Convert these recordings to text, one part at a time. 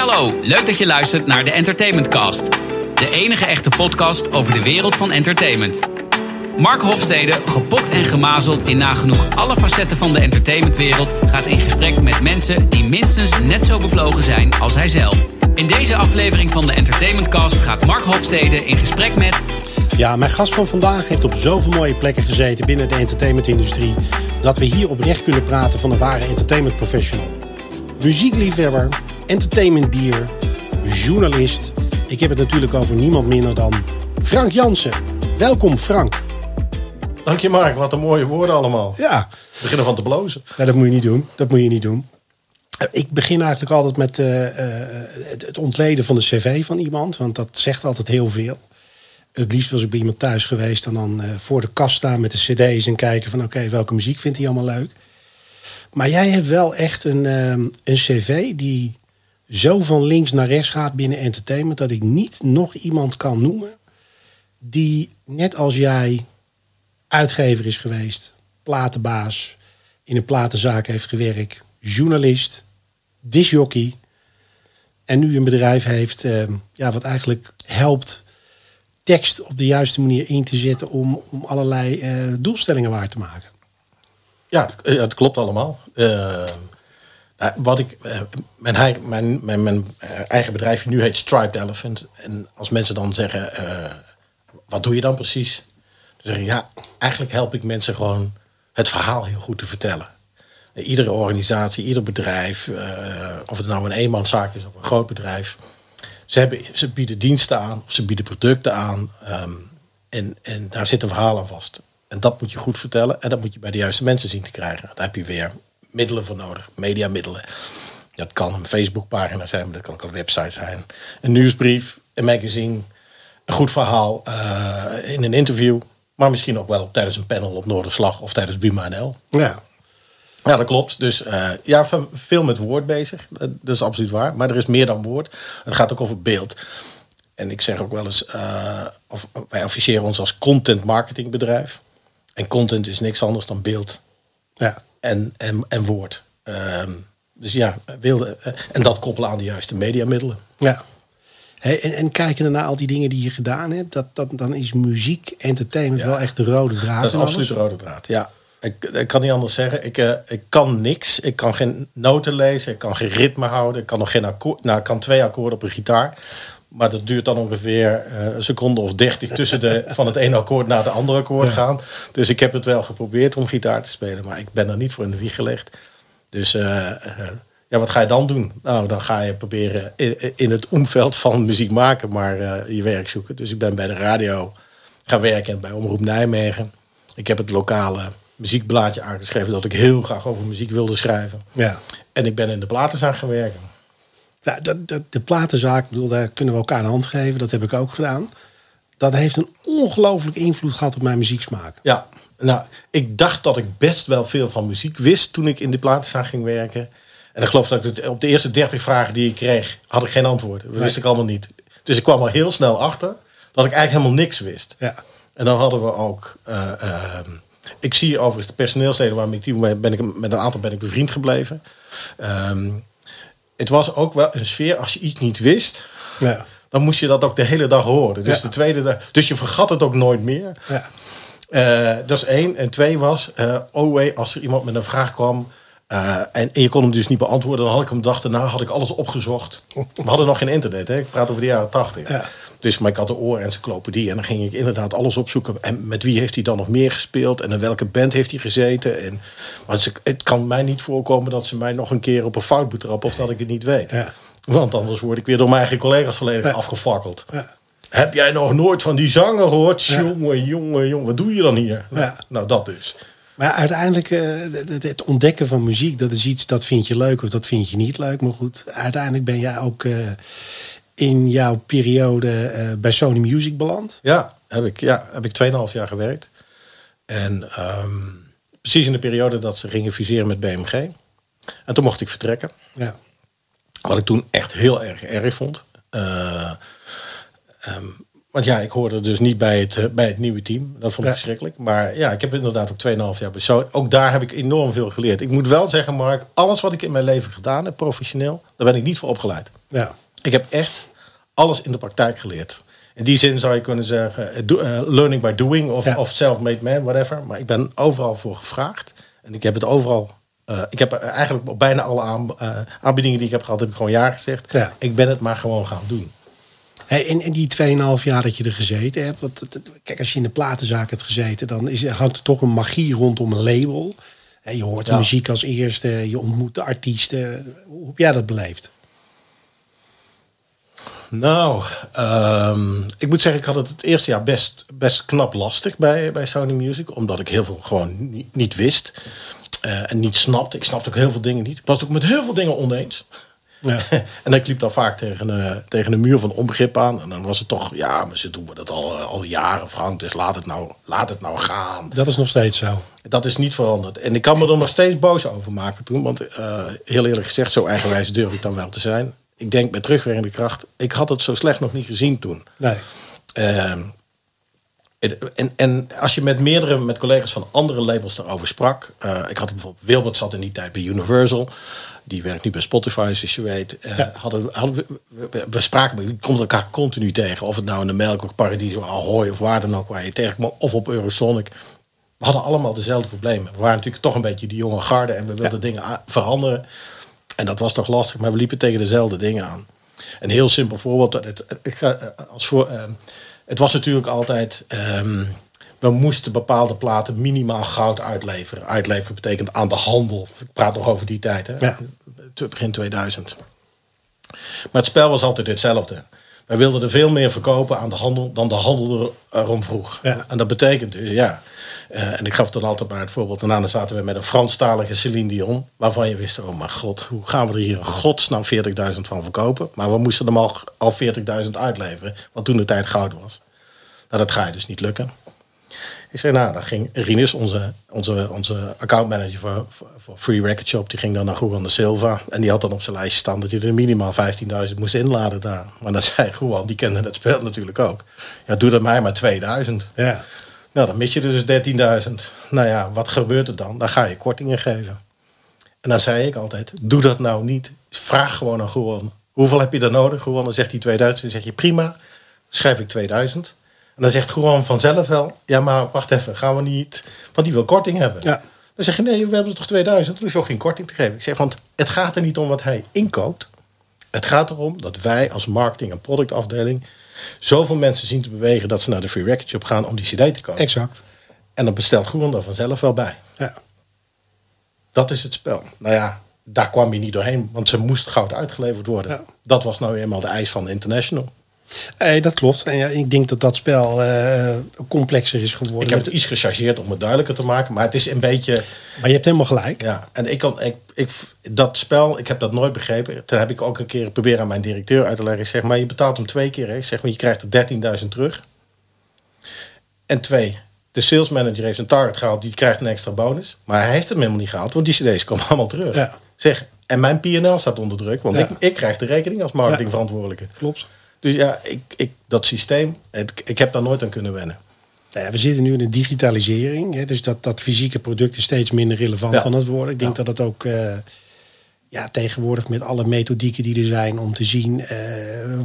hallo, leuk dat je luistert naar de Entertainment Cast. De enige echte podcast over de wereld van entertainment. Mark Hofstede, gepokt en gemazeld in nagenoeg alle facetten van de entertainmentwereld, gaat in gesprek met mensen die minstens net zo bevlogen zijn als hij zelf. In deze aflevering van de Entertainment Cast gaat Mark Hofstede in gesprek met. Ja, mijn gast van vandaag heeft op zoveel mooie plekken gezeten binnen de entertainmentindustrie. dat we hier oprecht kunnen praten van een ware entertainment professional. Muziekliefhebber, entertainmentdier, journalist. Ik heb het natuurlijk over niemand minder dan Frank Jansen. Welkom, Frank. Dank je, Mark. Wat een mooie woorden allemaal. Ja, We beginnen van te blozen. nou, dat moet je niet doen. Dat moet je niet doen. Ik begin eigenlijk altijd met eh, eh, het, ontleden van de cv van iemand. Want dat zegt altijd heel veel. Het liefst was ik bij iemand thuis geweest en dan eh, voor de kast staan met de cd's en kijken van oké, welke muziek vindt hij allemaal leuk. Maar jij hebt wel echt een, een cv die zo van links naar rechts gaat binnen entertainment dat ik niet nog iemand kan noemen die net als jij uitgever is geweest, platenbaas, in een platenzaak heeft gewerkt, journalist, disjockey en nu een bedrijf heeft ehm, ja, wat eigenlijk helpt tekst op de juiste manier in te zetten om, om allerlei eh, doelstellingen waar te maken. Ja, het, eh, klopt allemaal. Eh, nou, wat ik, eh, mijn, mijn, mijn, eh, eigen bedrijf nu heet Striped Elephant. En als mensen dan zeggen, eh, wat doe je dan precies? Dan zeg ik, ja, eigenlijk help ik mensen gewoon het verhaal heel goed te vertellen. Eh, Iedere organisatie, ieder bedrijf, eh, of het nou een eenmanszaak is of een groot bedrijf. Ze, hebben, ze bieden diensten aan, of ze bieden producten aan. ehm, en, en daar zit een verhaal aan vast. En dat moet je goed vertellen. En dat moet je bij de juiste mensen zien te krijgen. Daar heb je weer middelen voor nodig. Mediamiddelen. Dat kan een Facebookpagina zijn, maar dat kan ook een website zijn. Een nieuwsbrief, een magazine. Een goed verhaal eh, in een interview. Maar misschien ook wel tijdens een panel op Noorderslag of tijdens Buma NL. Ja, Ja, dat klopt. Dus eh, ja, ve- veel met woord bezig. Dat, dat is absoluut waar. Maar er is meer dan woord. Het gaat ook over beeld. En ik zeg ook wel eens, eh, of, wij officiëren ons als content marketing bedrijf. En content is niks anders dan beeld ja. En, en, en woord. Ehm, dus ja, wilde, eh, en dat koppelen aan de juiste mediamiddelen. ja. Hey, en, en kijken naar al die dingen die je gedaan hebt, dat, dat, dan is muziek, entertainment Ja. wel echt de rode draad. Dat is absoluut de rode draad, ja. Ik, ik kan niet anders zeggen. Ik, eh, ik kan niks. Ik kan geen noten lezen. Ik kan geen ritme houden. Ik kan nog geen akkoord. Nou, ik kan twee akkoorden op een gitaar. Maar dat duurt dan ongeveer eh, een seconde of dertig tussen de, van het ene akkoord naar het andere akkoord gaan. Dus ik heb het wel geprobeerd om gitaar te spelen. Maar ik ben er niet voor in de wieg gelegd. Dus eh, eh, ja, wat ga je dan doen? Nou, dan ga je proberen in, in het omveld van muziek maken, maar je werk zoeken. Dus ik ben bij de radio gaan werken bij Omroep Nijmegen. Ik heb het lokale muziekblaadje aangeschreven dat ik heel graag over muziek wilde schrijven. Ja. En ik ben in de platenzaak gaan werken. Nou, dat, dat, de platenzaak, bedoel, daar kunnen we elkaar een hand geven. Dat heb ik ook gedaan. Dat heeft een ongelooflijk invloed gehad op mijn muzieksmaak. Ja, nou, ik dacht dat ik best wel veel van muziek wist toen ik in de platenzaak ging werken. En ik geloof dat ik op de eerste 30 vragen die ik kreeg, had ik geen antwoord. Dat wist ik allemaal niet. Dus ik kwam er heel snel achter dat ik eigenlijk helemaal niks wist. Ja. En dan hadden we ook. eh, ehm, ik zie overigens de personeelsleden waarmee ik die ben ik met een aantal ben ik bevriend gebleven. Ehm, het was ook wel een sfeer als je iets niet wist. Ja. Dan moest je dat ook de hele dag horen. Dus Ja. de tweede dag. Dus je vergat het ook nooit meer. Ja. Eh, dat is één. En twee was, wee, als er iemand met een vraag kwam eh, en, en je kon hem dus niet beantwoorden, dan had ik hem de dag daarna had ik alles opgezocht. We hadden nog geen internet, hè? ik praat over de jaren tachtig. Ja. Dus maar ik had de oorencyclopedie en dan ging ik inderdaad alles opzoeken. En met wie heeft hij dan nog meer gespeeld en in welke band heeft hij gezeten. En, maar ze, het kan mij niet voorkomen dat ze mij nog een keer op een fout betrappen of dat ik het niet weet. Ja. Want anders word ik weer door mijn eigen collega's volledig Ja. afgefakkeld. Ja. Heb jij nog nooit van die zanger gehoord? Jongen, jongen, jongen, wat doe je dan hier? Ja. Nou, dat dus. Maar uiteindelijk, eh, het, het ontdekken van muziek, dat is iets dat vind je leuk of dat vind je niet leuk. Maar goed, uiteindelijk ben jij ook eh, in jouw periode eh, bij Sony Music beland. Ja, heb ik, ja, heb ik 2,5 jaar gewerkt. En ehm, precies in de periode dat ze gingen fuseren met BMG. En toen mocht ik vertrekken. Ja. Wat ik toen echt heel erg erg vond. Eh, ehm, want ja, ik hoorde dus niet bij het, bij het nieuwe team. Dat vond ik Ja. verschrikkelijk. Maar ja, ik heb inderdaad ook 2,5 jaar bij. Ook daar heb ik enorm veel geleerd. Ik moet wel zeggen, Mark, alles wat ik in mijn leven gedaan heb, professioneel, daar ben ik niet voor opgeleid. Ja. Ik heb echt alles in de praktijk geleerd. In die zin zou je kunnen zeggen, eh, do- eh, learning by doing of, Ja. of self-made man, whatever. Maar ik ben overal voor gevraagd. En ik heb het overal, eh, ik heb eigenlijk op bijna alle aan, aanbiedingen die ik heb gehad, heb ik gewoon ja gezegd. Ja. Ik ben het maar gewoon gaan doen. Hey, in, in die 2,5 jaar dat je er gezeten hebt. Want, kijk, als je in de platenzaak hebt gezeten, dan is, hangt er toch een magie rondom een label. Hey, je hoort de Ja. muziek als eerste, je ontmoet de artiesten. Hoe heb jij dat beleefd? Nou, ehm, ik moet zeggen, ik had het het eerste jaar best, best knap lastig bij, bij Sony Music. Omdat ik heel veel gewoon niet, niet wist. eh, en niet snapte. Ik snapte ook heel veel dingen niet. Ik was het ook met heel veel dingen oneens. Ja. en ik liep dan vaak tegen, eh, tegen een muur van onbegrip aan. En dan was het toch, ja, maar ze doen dat al, eh, al jaren, Frank. Dus laat het, nou, laat het nou gaan. Dat is nog steeds zo. Dat is niet veranderd. En ik kan me er nog steeds boos over maken toen. Want heel eerlijk gezegd, zo eigenwijs durf ik dan wel te zijn. Ik denk met terugwerkende kracht, ik had het zo slecht nog niet gezien toen. Nee. Het- en, en als je met meerdere, met collega's van andere labels daarover sprak. eh, ik had bijvoorbeeld, Wilbert zat in die tijd bij Universal. Die werkt nu bij Spotify, zoals je weet. Eh, Ja. hadden, hadden we, we, we spraken, je komt elkaar continu tegen. Of het nou in de Melk of Paradiso, Ahoy of waar dan ook waar je tegenkomt. Of op Eurosonic. We hadden allemaal dezelfde problemen. We waren natuurlijk toch een beetje die jonge garde. En we wilden dingen veranderen. En dat was toch lastig, maar we liepen tegen dezelfde dingen aan. Een heel simpel voorbeeld. Het, het, ik ga, eh, als voor, ehm, het was natuurlijk altijd. ehm, we moesten bepaalde platen minimaal goud uitleveren. Uitleveren betekent aan de handel. Ik praat nog over die tijd, hè? Ja. Begin 2000. Maar het spel was altijd hetzelfde. Wij wilden er veel meer verkopen aan de handel dan de handel er- erom vroeg. Ja. En dat betekent dus, ja. eh, en ik gaf dan altijd maar het voorbeeld. Daarna zaten we met een Franstalige Celine Dion. Waarvan je wist, oh mijn god, hoe gaan we er hier in godsnaam 40.000 van verkopen? Maar we moesten hem al, al 40.000 uitleveren. Wat toen de tijd goud was. Nou, dat ga je dus niet lukken. Ik zei, nou, dan ging Rinus, onze, onze, onze accountmanager voor, voor, Free Record Shop, die ging dan naar Juan de Silva. En die had dan op zijn lijstje staan dat hij er minimaal 15.000 moest inladen daar. Maar dan zei Juan, die kende het spel natuurlijk ook. Ja, doe dat mij maar 2000. Ja. Nou, dan mis je er dus 13.000. Nou ja, wat gebeurt er dan? Dan ga je kortingen geven. En dan zei ik altijd, doe dat nou niet. Vraag gewoon aan Juan, hoeveel heb je er nodig? Juan, dan zegt hij 2000. Dan zeg je, prima, schrijf ik 2000. En dan zegt Juan vanzelf wel, ja maar wacht even, gaan we niet... Want die wil korting hebben. Ja. Dan zeg je, nee, we hebben toch 2000? Dan je ook geen korting te geven. Ik zeg, want het gaat er niet om wat hij inkoopt. Het gaat erom dat wij als marketing- en productafdeling... zoveel mensen zien te bewegen dat ze naar de Free Record Shop gaan om die cd te kopen. Exact. En dan bestelt Groen er vanzelf wel bij. Ja. Dat is het spel. Nou ja, daar kwam je niet doorheen, want ze moest goud uitgeleverd worden. Ja. Dat was nou eenmaal de eis van International. Hey, dat klopt. En ja, ik denk dat dat spel eh, complexer is geworden. Ik heb het iets gechargeerd om het duidelijker te maken, maar het is een beetje. Maar je hebt helemaal gelijk. Ja, en ik kan, ik, ik, dat spel, ik heb dat nooit begrepen. Toen heb ik ook een keer proberen aan mijn directeur uit te leggen. Ik zeg maar, je betaalt hem twee keer. Hè. Ik zeg maar, je krijgt er 13.000 terug. En twee, de sales manager heeft zijn target gehaald, die krijgt een extra bonus. Maar hij heeft hem helemaal niet gehaald, want die cd's komen allemaal terug. Ja. Zeg, en mijn P&L staat onder druk, want Ja. ik, ik krijg de rekening als marketingverantwoordelijke. Klopt. Dus ja, ik, ik, dat systeem, het, ik heb daar nooit aan kunnen wennen. Nou ja, we zitten nu in de digitalisering. Hè, dus dat, dat fysieke product is steeds minder relevant Ja. aan het worden. Ik denk Ja. dat het ook eh, ja, tegenwoordig met alle methodieken die er zijn om te zien eh,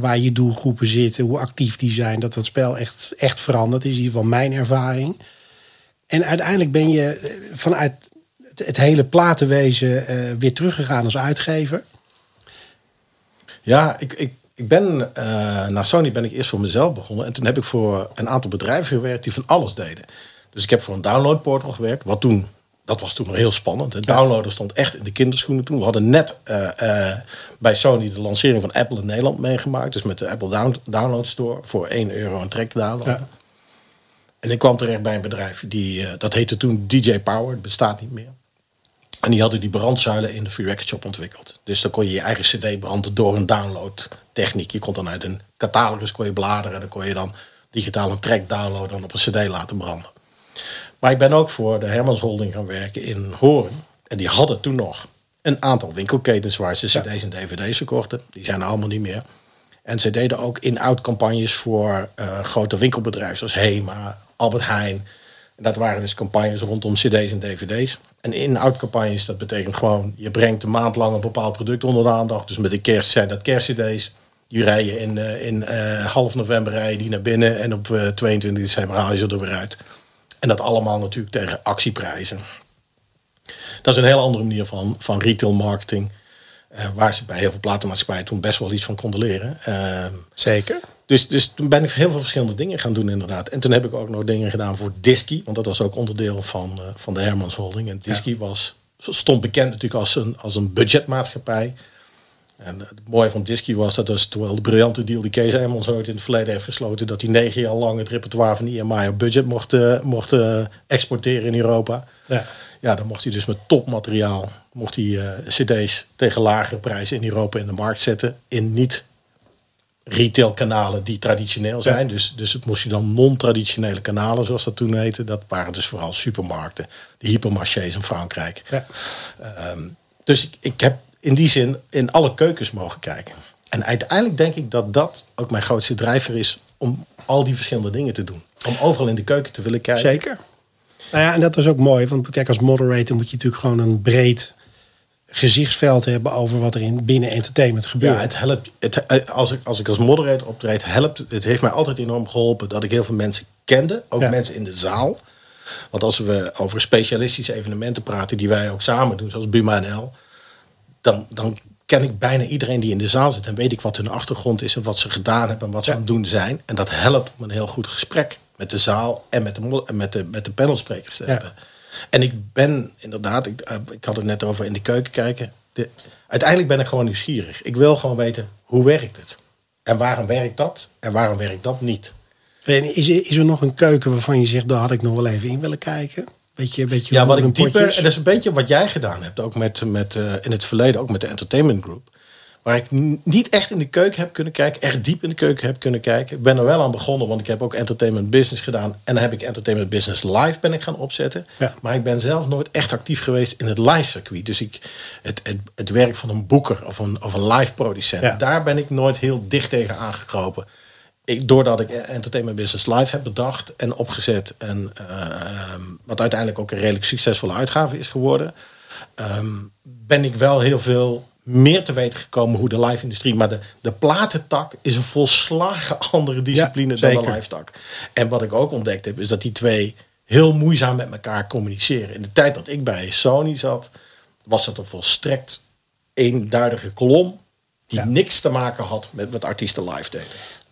waar je doelgroepen zitten, hoe actief die zijn, dat dat spel echt, echt veranderd is. In ieder geval mijn ervaring. En uiteindelijk ben je eh, vanuit het, het hele platenwezen weer teruggegaan als uitgever. Ja, ik, ik, ik ben eh naar Sony ben ik eerst voor mezelf begonnen. En toen heb ik voor een aantal bedrijven gewerkt die van alles deden. Dus ik heb voor een downloadportal gewerkt. Wat toen, dat was toen nog heel spannend. Het downloaden stond echt in de kinderschoenen toen. We hadden net eh, eh, bij Sony de lancering van Apple in Nederland meegemaakt. Dus met de Apple Down- Download Store voor 1 euro een track downloaden. Ja. En ik kwam terecht bij een bedrijf, die, dat heette toen DJ Power. Het bestaat niet meer. En die hadden die brandzuilen in de Free Record Shop ontwikkeld. Dus dan kon je je eigen cd branden door een downloadtechniek. Je kon dan uit een catalogus kon je bladeren. En dan kon je dan digitaal een track downloaden en op een cd laten branden. Maar ik ben ook voor de Hermans Holding gaan werken in Hoorn. En die hadden toen nog een aantal winkelketens waar ze cd's en dvd's verkochten. Die zijn er allemaal niet meer. En ze deden ook in-out campagnes voor uh, grote winkelbedrijven zoals Hema, Albert Heijn. En dat waren dus campagnes rondom cd's en dvd's. En in-out campagnes, dat betekent gewoon... je brengt een maand lang een bepaald product onder de aandacht. Dus met de kerst zijn dat kerstcd's. Die rijden in, uh, in uh, half november rijden die naar binnen... en op 22 december haal je ze er weer uit. En dat allemaal natuurlijk tegen actieprijzen. Dat is een heel andere manier van, van retail marketing... Waar ze bij heel veel platenmaatschappijen toen best wel iets van konden leren. Uh, Zeker. Dus, dus toen ben ik heel veel verschillende dingen gaan doen inderdaad. En toen heb ik ook nog dingen gedaan voor Disky. Want dat was ook onderdeel van, uh, van de Hermans Holding. En Disky ja. was, stond bekend natuurlijk als een, als een budgetmaatschappij. En het mooie van Disky was, dat was toch wel de briljante deal die Kees Hermans ooit in het verleden heeft gesloten. Dat hij negen jaar lang het repertoire van IMI op budget mocht, mocht exporteren in Europa. Ja. Ja, dan mocht hij dus met topmateriaal mocht hij uh, cd's tegen lagere prijzen in Europa in de markt zetten. In niet retailkanalen die traditioneel zijn. Ja. Dus, dus het moest je dan non-traditionele kanalen, zoals dat toen heette. Dat waren dus vooral supermarkten. De hypermarchés in Frankrijk. Ja. Um, dus ik, ik heb in die zin in alle keukens mogen kijken. En uiteindelijk denk ik dat dat ook mijn grootste drijver is om al die verschillende dingen te doen. Om overal in de keuken te willen kijken. Zeker. Nou ja, en dat is ook mooi. Want kijk, als moderator moet je natuurlijk gewoon een breed gezichtsveld hebben over wat er in binnen entertainment gebeurt. Ja, het helpt. Het, als, ik, als ik als moderator optreed, helpt het. heeft mij altijd enorm geholpen dat ik heel veel mensen kende. Ook ja. mensen in de zaal. Want als we over specialistische evenementen praten, die wij ook samen doen, zoals Buma NL, dan, dan ken ik bijna iedereen die in de zaal zit. En weet ik wat hun achtergrond is en wat ze gedaan hebben en wat ze ja. aan het doen zijn. En dat helpt om een heel goed gesprek met de zaal en met de, met de, met de panelsprekers te Ja. En ik ben inderdaad, ik, eh, ik had het net over in de keuken kijken. De, uiteindelijk ben ik gewoon nieuwsgierig. Ik wil gewoon weten, hoe werkt het? En waarom werkt dat? En waarom werkt dat niet? En is, er, is er nog een keuken waarvan je zegt, daar had ik nog wel even in willen kijken? Beetje, beetje Ja, wat ik dieper, en dat is een beetje wat jij gedaan hebt, ook met, met, eh, in het verleden, ook met de Entertainment Group. Waar ik niet echt in de keuken heb kunnen kijken, echt diep in de keuken heb kunnen kijken. Ik ben er wel aan begonnen, want ik heb ook Entertainment Business gedaan. En dan heb ik Entertainment Business Live ben ik gaan opzetten. Ja. Maar ik ben zelf nooit echt actief geweest in het live circuit. Dus ik, het, het, het werk van een boeker of een, of een live producent, Ja. daar ben ik nooit heel dicht tegen aangekropen. Ik, doordat ik Entertainment Business Live heb bedacht en opgezet. En ehm, wat uiteindelijk ook een redelijk succesvolle uitgave is geworden. ehm, ben ik wel heel veel meer te weten gekomen hoe de live-industrie. Maar de, de platentak is een volslagen andere discipline dan de live-tak. En wat ik ook ontdekt heb, is dat die twee heel moeizaam met elkaar communiceren. In de tijd dat ik bij Sony zat, was dat een volstrekt eenduidige kolom. Die Ja. niks te maken had met wat artiesten live deden.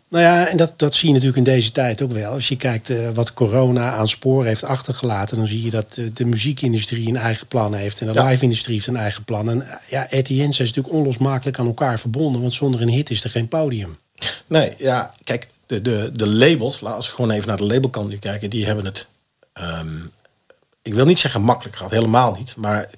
Nou ja, en dat, dat zie je natuurlijk in deze tijd ook wel. Als je kijkt eh, wat corona aan sporen heeft achtergelaten, dan zie je dat eh, de muziekindustrie een eigen plan heeft en de Ja. live-industrie heeft een eigen plan. En eh, ja, RTN's is natuurlijk onlosmakelijk aan elkaar verbonden, want zonder een hit is er geen podium. Nee, ja, kijk, de, de, de labels, laat als we gewoon even naar de labelkant nu kijken, die hebben het, ehm, ik wil niet zeggen makkelijk gehad, helemaal niet, maar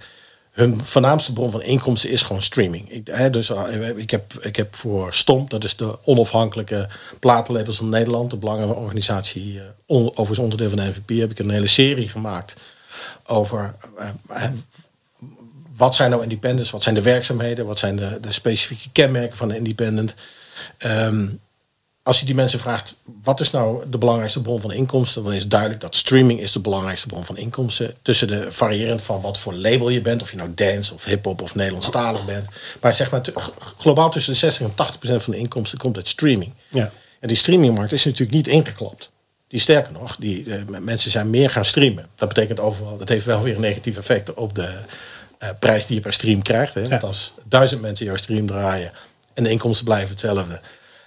hun voornaamste bron van inkomsten is gewoon streaming. Ik, hè, dus, eh, ik, heb, ik heb voor Stomp, dat is de onafhankelijke platenlabels van Nederland, de belangrijke organisatie, eh, on- overigens onderdeel van de NVP, heb ik een hele serie gemaakt over eh, wat zijn nou independents, wat zijn de werkzaamheden, wat zijn de, de specifieke kenmerken van een independent. Ehm, als je die mensen vraagt, wat is nou de belangrijkste bron van inkomsten, dan is duidelijk dat streaming is de belangrijkste bron van inkomsten. Tussen de variërend van wat voor label je bent, of je nou dance of hip-hop of Nederlandstalig bent. Maar zeg maar, globaal tussen de 60 en 80 procent van de inkomsten komt uit streaming. Ja. En die streamingmarkt is natuurlijk niet ingeklapt. Die sterker nog, die, eh, mensen zijn meer gaan streamen. Dat betekent overal, dat heeft wel weer een negatief effect op de eh, prijs die je per stream krijgt. Hè? Want als duizend mensen jouw stream draaien en de inkomsten blijven hetzelfde.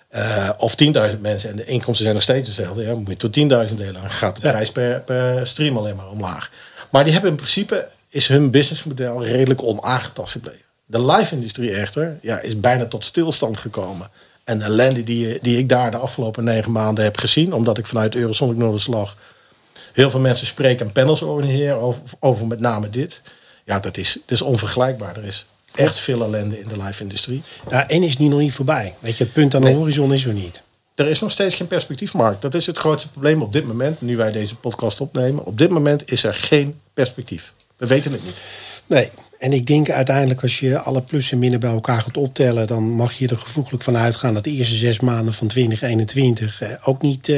Eh, of 10.000 mensen en de inkomsten zijn nog steeds hetzelfde. Ja, moet je tot 10.000 delen. Dan gaat de prijs per, per stream alleen maar omlaag. Maar die hebben in principe, is hun businessmodel redelijk onaangetast gebleven. De live-industrie echter ja, is bijna tot stilstand gekomen. En de ellende die, die ik daar de afgelopen negen maanden heb gezien, omdat ik vanuit Eurosonic Noorderslag heel veel mensen spreken en panels organiseren over, over met name dit. Ja, dat is, dat is onvergelijkbaar. Er is echt veel ellende in de live-industrie. Ja, en is die nog niet voorbij. Weet je, het punt aan de Nee. horizon is er niet. Er is nog steeds geen perspectiefmarkt. Dat is het grootste probleem op dit moment, nu wij deze podcast opnemen. Op dit moment is er geen perspectief. We weten het niet. Nee. En ik denk uiteindelijk als je alle plussen en minnen bij elkaar gaat optellen, dan mag je er gevoeglijk van uitgaan dat de eerste zes maanden van 2021 eh, ook niet uh,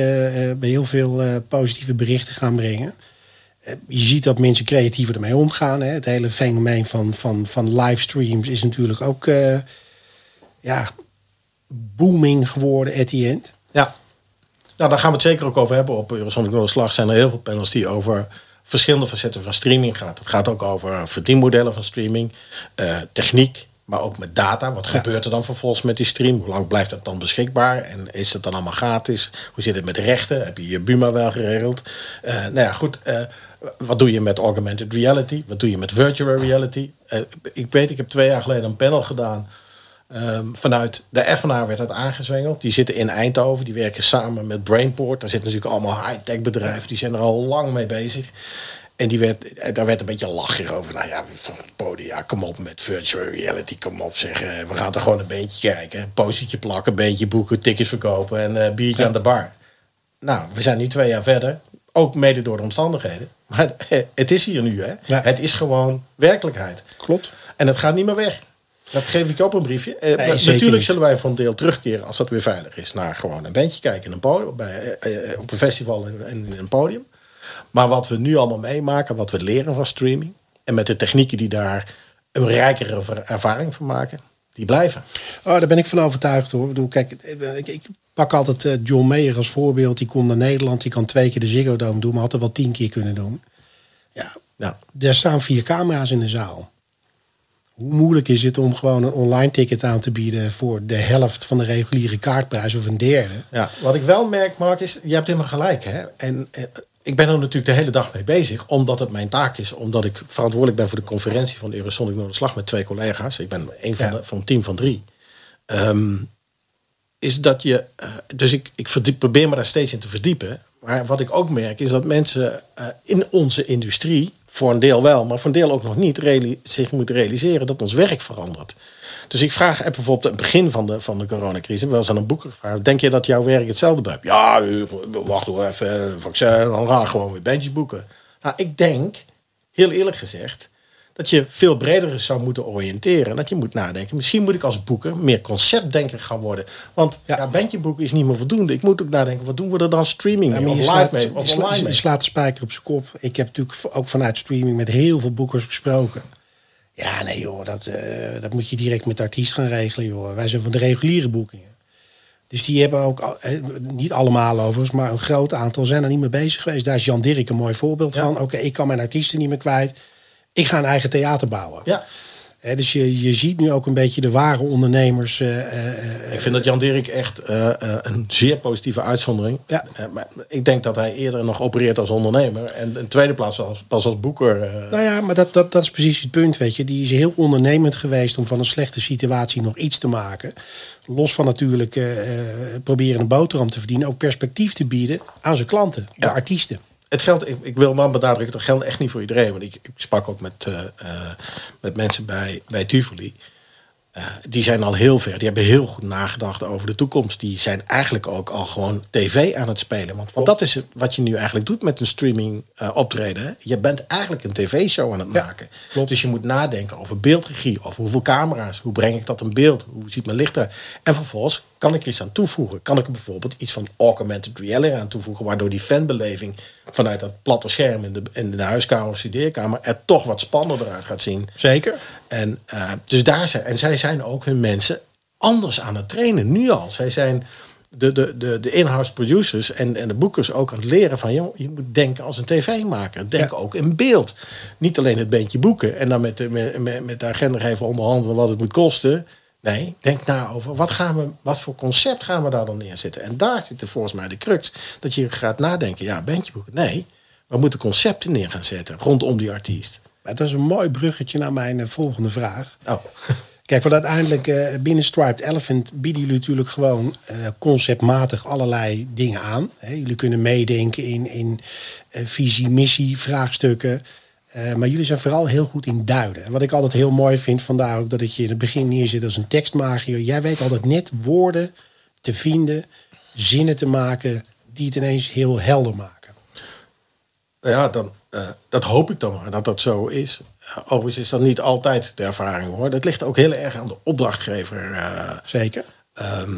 bij heel veel uh, positieve berichten gaan brengen. Je ziet dat mensen creatiever ermee omgaan. Hè. Het hele fenomeen van, van, van livestreams is natuurlijk ook ja, booming geworden at the end. Ja, nou, daar gaan we het zeker ook over hebben. Op Eurosonic Noorderslag zijn er heel veel panels die over verschillende facetten van streaming gaat. Het gaat ook over verdienmodellen van streaming, uh, techniek, maar ook met data. Wat gebeurt er dan vervolgens met die stream? Hoe lang blijft dat dan beschikbaar? En is het dan allemaal gratis? Hoe zit het met rechten? Heb je je Buma wel geregeld? Uh, nou ja, goed. Uh, wat doe je met augmented reality? Wat doe je met virtual reality? ik weet, ik heb twee jaar geleden een panel gedaan Um, vanuit de Effenaar werd het aangezwengeld. Die zitten in Eindhoven. Die werken samen met Brainport. Daar zitten natuurlijk allemaal high-tech bedrijven. Die zijn er al lang mee bezig. En die werd, daar werd een beetje lachig over. Nou ja, van het podium, ja, kom op met virtual reality, kom op zeggen. We gaan er gewoon een beetje kijken. Postertje plakken, beentje boeken, tickets verkopen en biertje aan de bar. Nou, we zijn nu twee jaar verder. Ook mede door de omstandigheden. Maar het is hier nu, hè. Het is gewoon werkelijkheid. Klopt. En het gaat niet meer weg. Dat geef ik op een briefje. Eh, natuurlijk zullen wij van deel terugkeren als dat weer veilig is. Naar gewoon een bandje kijken een podium, bij, eh, eh, op een festival en in, een podium. Maar wat we nu allemaal meemaken, wat we leren van streaming. En met de technieken die daar een rijkere ervaring van maken. Die blijven. Oh, daar ben ik van overtuigd hoor. Ik bedoel, kijk, ik, ik pak altijd John Mayer als voorbeeld. Die komt naar Nederland. Die kan twee keer de Ziggo Dome doen. Maar had er wel tien keer kunnen doen. Ja, ja. er staan vier camera's in de zaal hoe moeilijk is het om gewoon een online ticket aan te bieden voor de helft van de reguliere kaartprijs of een derde? Ja, wat ik wel merk, Mark, is, je hebt helemaal gelijk. Hè? En, eh, ik ben er natuurlijk de hele dag mee bezig, omdat het mijn taak is. Omdat ik verantwoordelijk ben voor de conferentie van de Eurosonic Noorderslag met twee collega's. Ik ben een van, van een team van drie. Ehm, is dat je. Uh, dus ik, ik verdiep, probeer me daar steeds in te verdiepen. Maar wat ik ook merk is dat mensen uh, in onze industrie voor een deel wel, maar voor een deel ook nog niet, zich moeten realiseren dat ons werk verandert. Dus ik vraag bijvoorbeeld aan het begin van de, van de coronacrisis, wel eens aan een boeker gevraagd, denk je dat jouw werk hetzelfde blijft? Ja, wacht hoor even, vaccin, dan ga gewoon weer bandjes boeken. Nou, ik denk, heel eerlijk gezegd, dat je veel breder zou moeten oriënteren. En dat je moet nadenken. Misschien moet ik als boeker meer conceptdenker gaan worden. Want ja, ja bandje boeken is niet meer voldoende. Ik moet ook nadenken, wat doen we er dan streaming mee, of live slaat, mee? Of je, slaat de spijker op zijn kop. Ik heb natuurlijk ook vanuit streaming met heel veel boekers gesproken. Ja, nee joh, dat, uh, dat moet je direct met de artiest gaan regelen joh. Wij zijn van de reguliere boekingen. Dus die hebben ook, eh, niet allemaal overigens, maar een groot aantal zijn er niet mee bezig geweest. Daar is Jan Dirk een mooi voorbeeld van. Oké, ik kan mijn artiesten niet meer kwijt ik ga een eigen theater bouwen. Ja. dus je, je ziet nu ook een beetje de ware ondernemers. Uh, ik vind dat Jan Dirk echt een zeer positieve uitzondering. Ja. maar ik denk dat hij eerder nog opereert als ondernemer. En in tweede plaats als, pas als boeker. Nou ja, maar dat, dat, dat is precies het punt. Weet je. Die is heel ondernemend geweest om van een slechte situatie nog iets te maken. Los van natuurlijk proberen een boterham te verdienen. Ook perspectief te bieden aan zijn klanten, de artiesten het geldt, ik, ik, wil maar benadrukken, dat geldt echt niet voor iedereen. Want ik, ik sprak ook met, uh, met mensen bij, bij Tivoli. Uh, die zijn al heel ver. Die hebben heel goed nagedacht over de toekomst. Die zijn eigenlijk ook al gewoon tv aan het spelen. Want, want dat is wat je nu eigenlijk doet met een streaming uh, optreden. Je bent eigenlijk een tv-show aan het maken. Klopt. Dus je moet nadenken over beeldregie. Over hoeveel camera's. Hoe breng ik dat in beeld? Hoe ziet mijn licht eruit? En vervolgens kan ik er iets aan toevoegen. Kan ik er bijvoorbeeld iets van augmented reality aan toevoegen. Waardoor die fanbeleving vanuit dat platte scherm in de, in de huiskamer of studeerkamer er toch wat spannender uit gaat zien. Zeker. En, uh, dus daar zijn, en zij zijn ook hun mensen anders aan het trainen, nu al. Zij zijn de, de, de, de in-house producers en, en de boekers ook aan het leren van... Joh, je moet denken als een tv-maker. Denk ook in beeld. Niet alleen het beentje boeken en dan met de, met, met de agenda even onderhandelen wat het moet kosten... Nee, denk na over wat, gaan we, wat voor concept gaan we daar dan neerzetten. En daar zit er volgens mij de crux. Dat je gaat nadenken, ja, bandje boeken. Nee, we moeten concepten neer gaan zetten rondom die artiest. Maar dat is een mooi bruggetje naar mijn eh, volgende vraag. Oh. Kijk, want uiteindelijk uh, binnen Striped Elephant bieden jullie natuurlijk gewoon uh, conceptmatig allerlei dingen aan. jullie kunnen meedenken in, in visie, missie, vraagstukken. Maar jullie zijn vooral heel goed in duiden. En wat ik altijd heel mooi vind, vandaar ook dat ik je in het begin neerzet als een tekstmagier. Jij weet altijd net woorden te vinden, zinnen te maken die het ineens heel helder maken. Ja, dan, dat hoop ik dan maar dat dat zo is. overigens is dat niet altijd de ervaring hoor. Dat ligt ook heel erg aan de opdrachtgever. eh, Zeker. Ehm,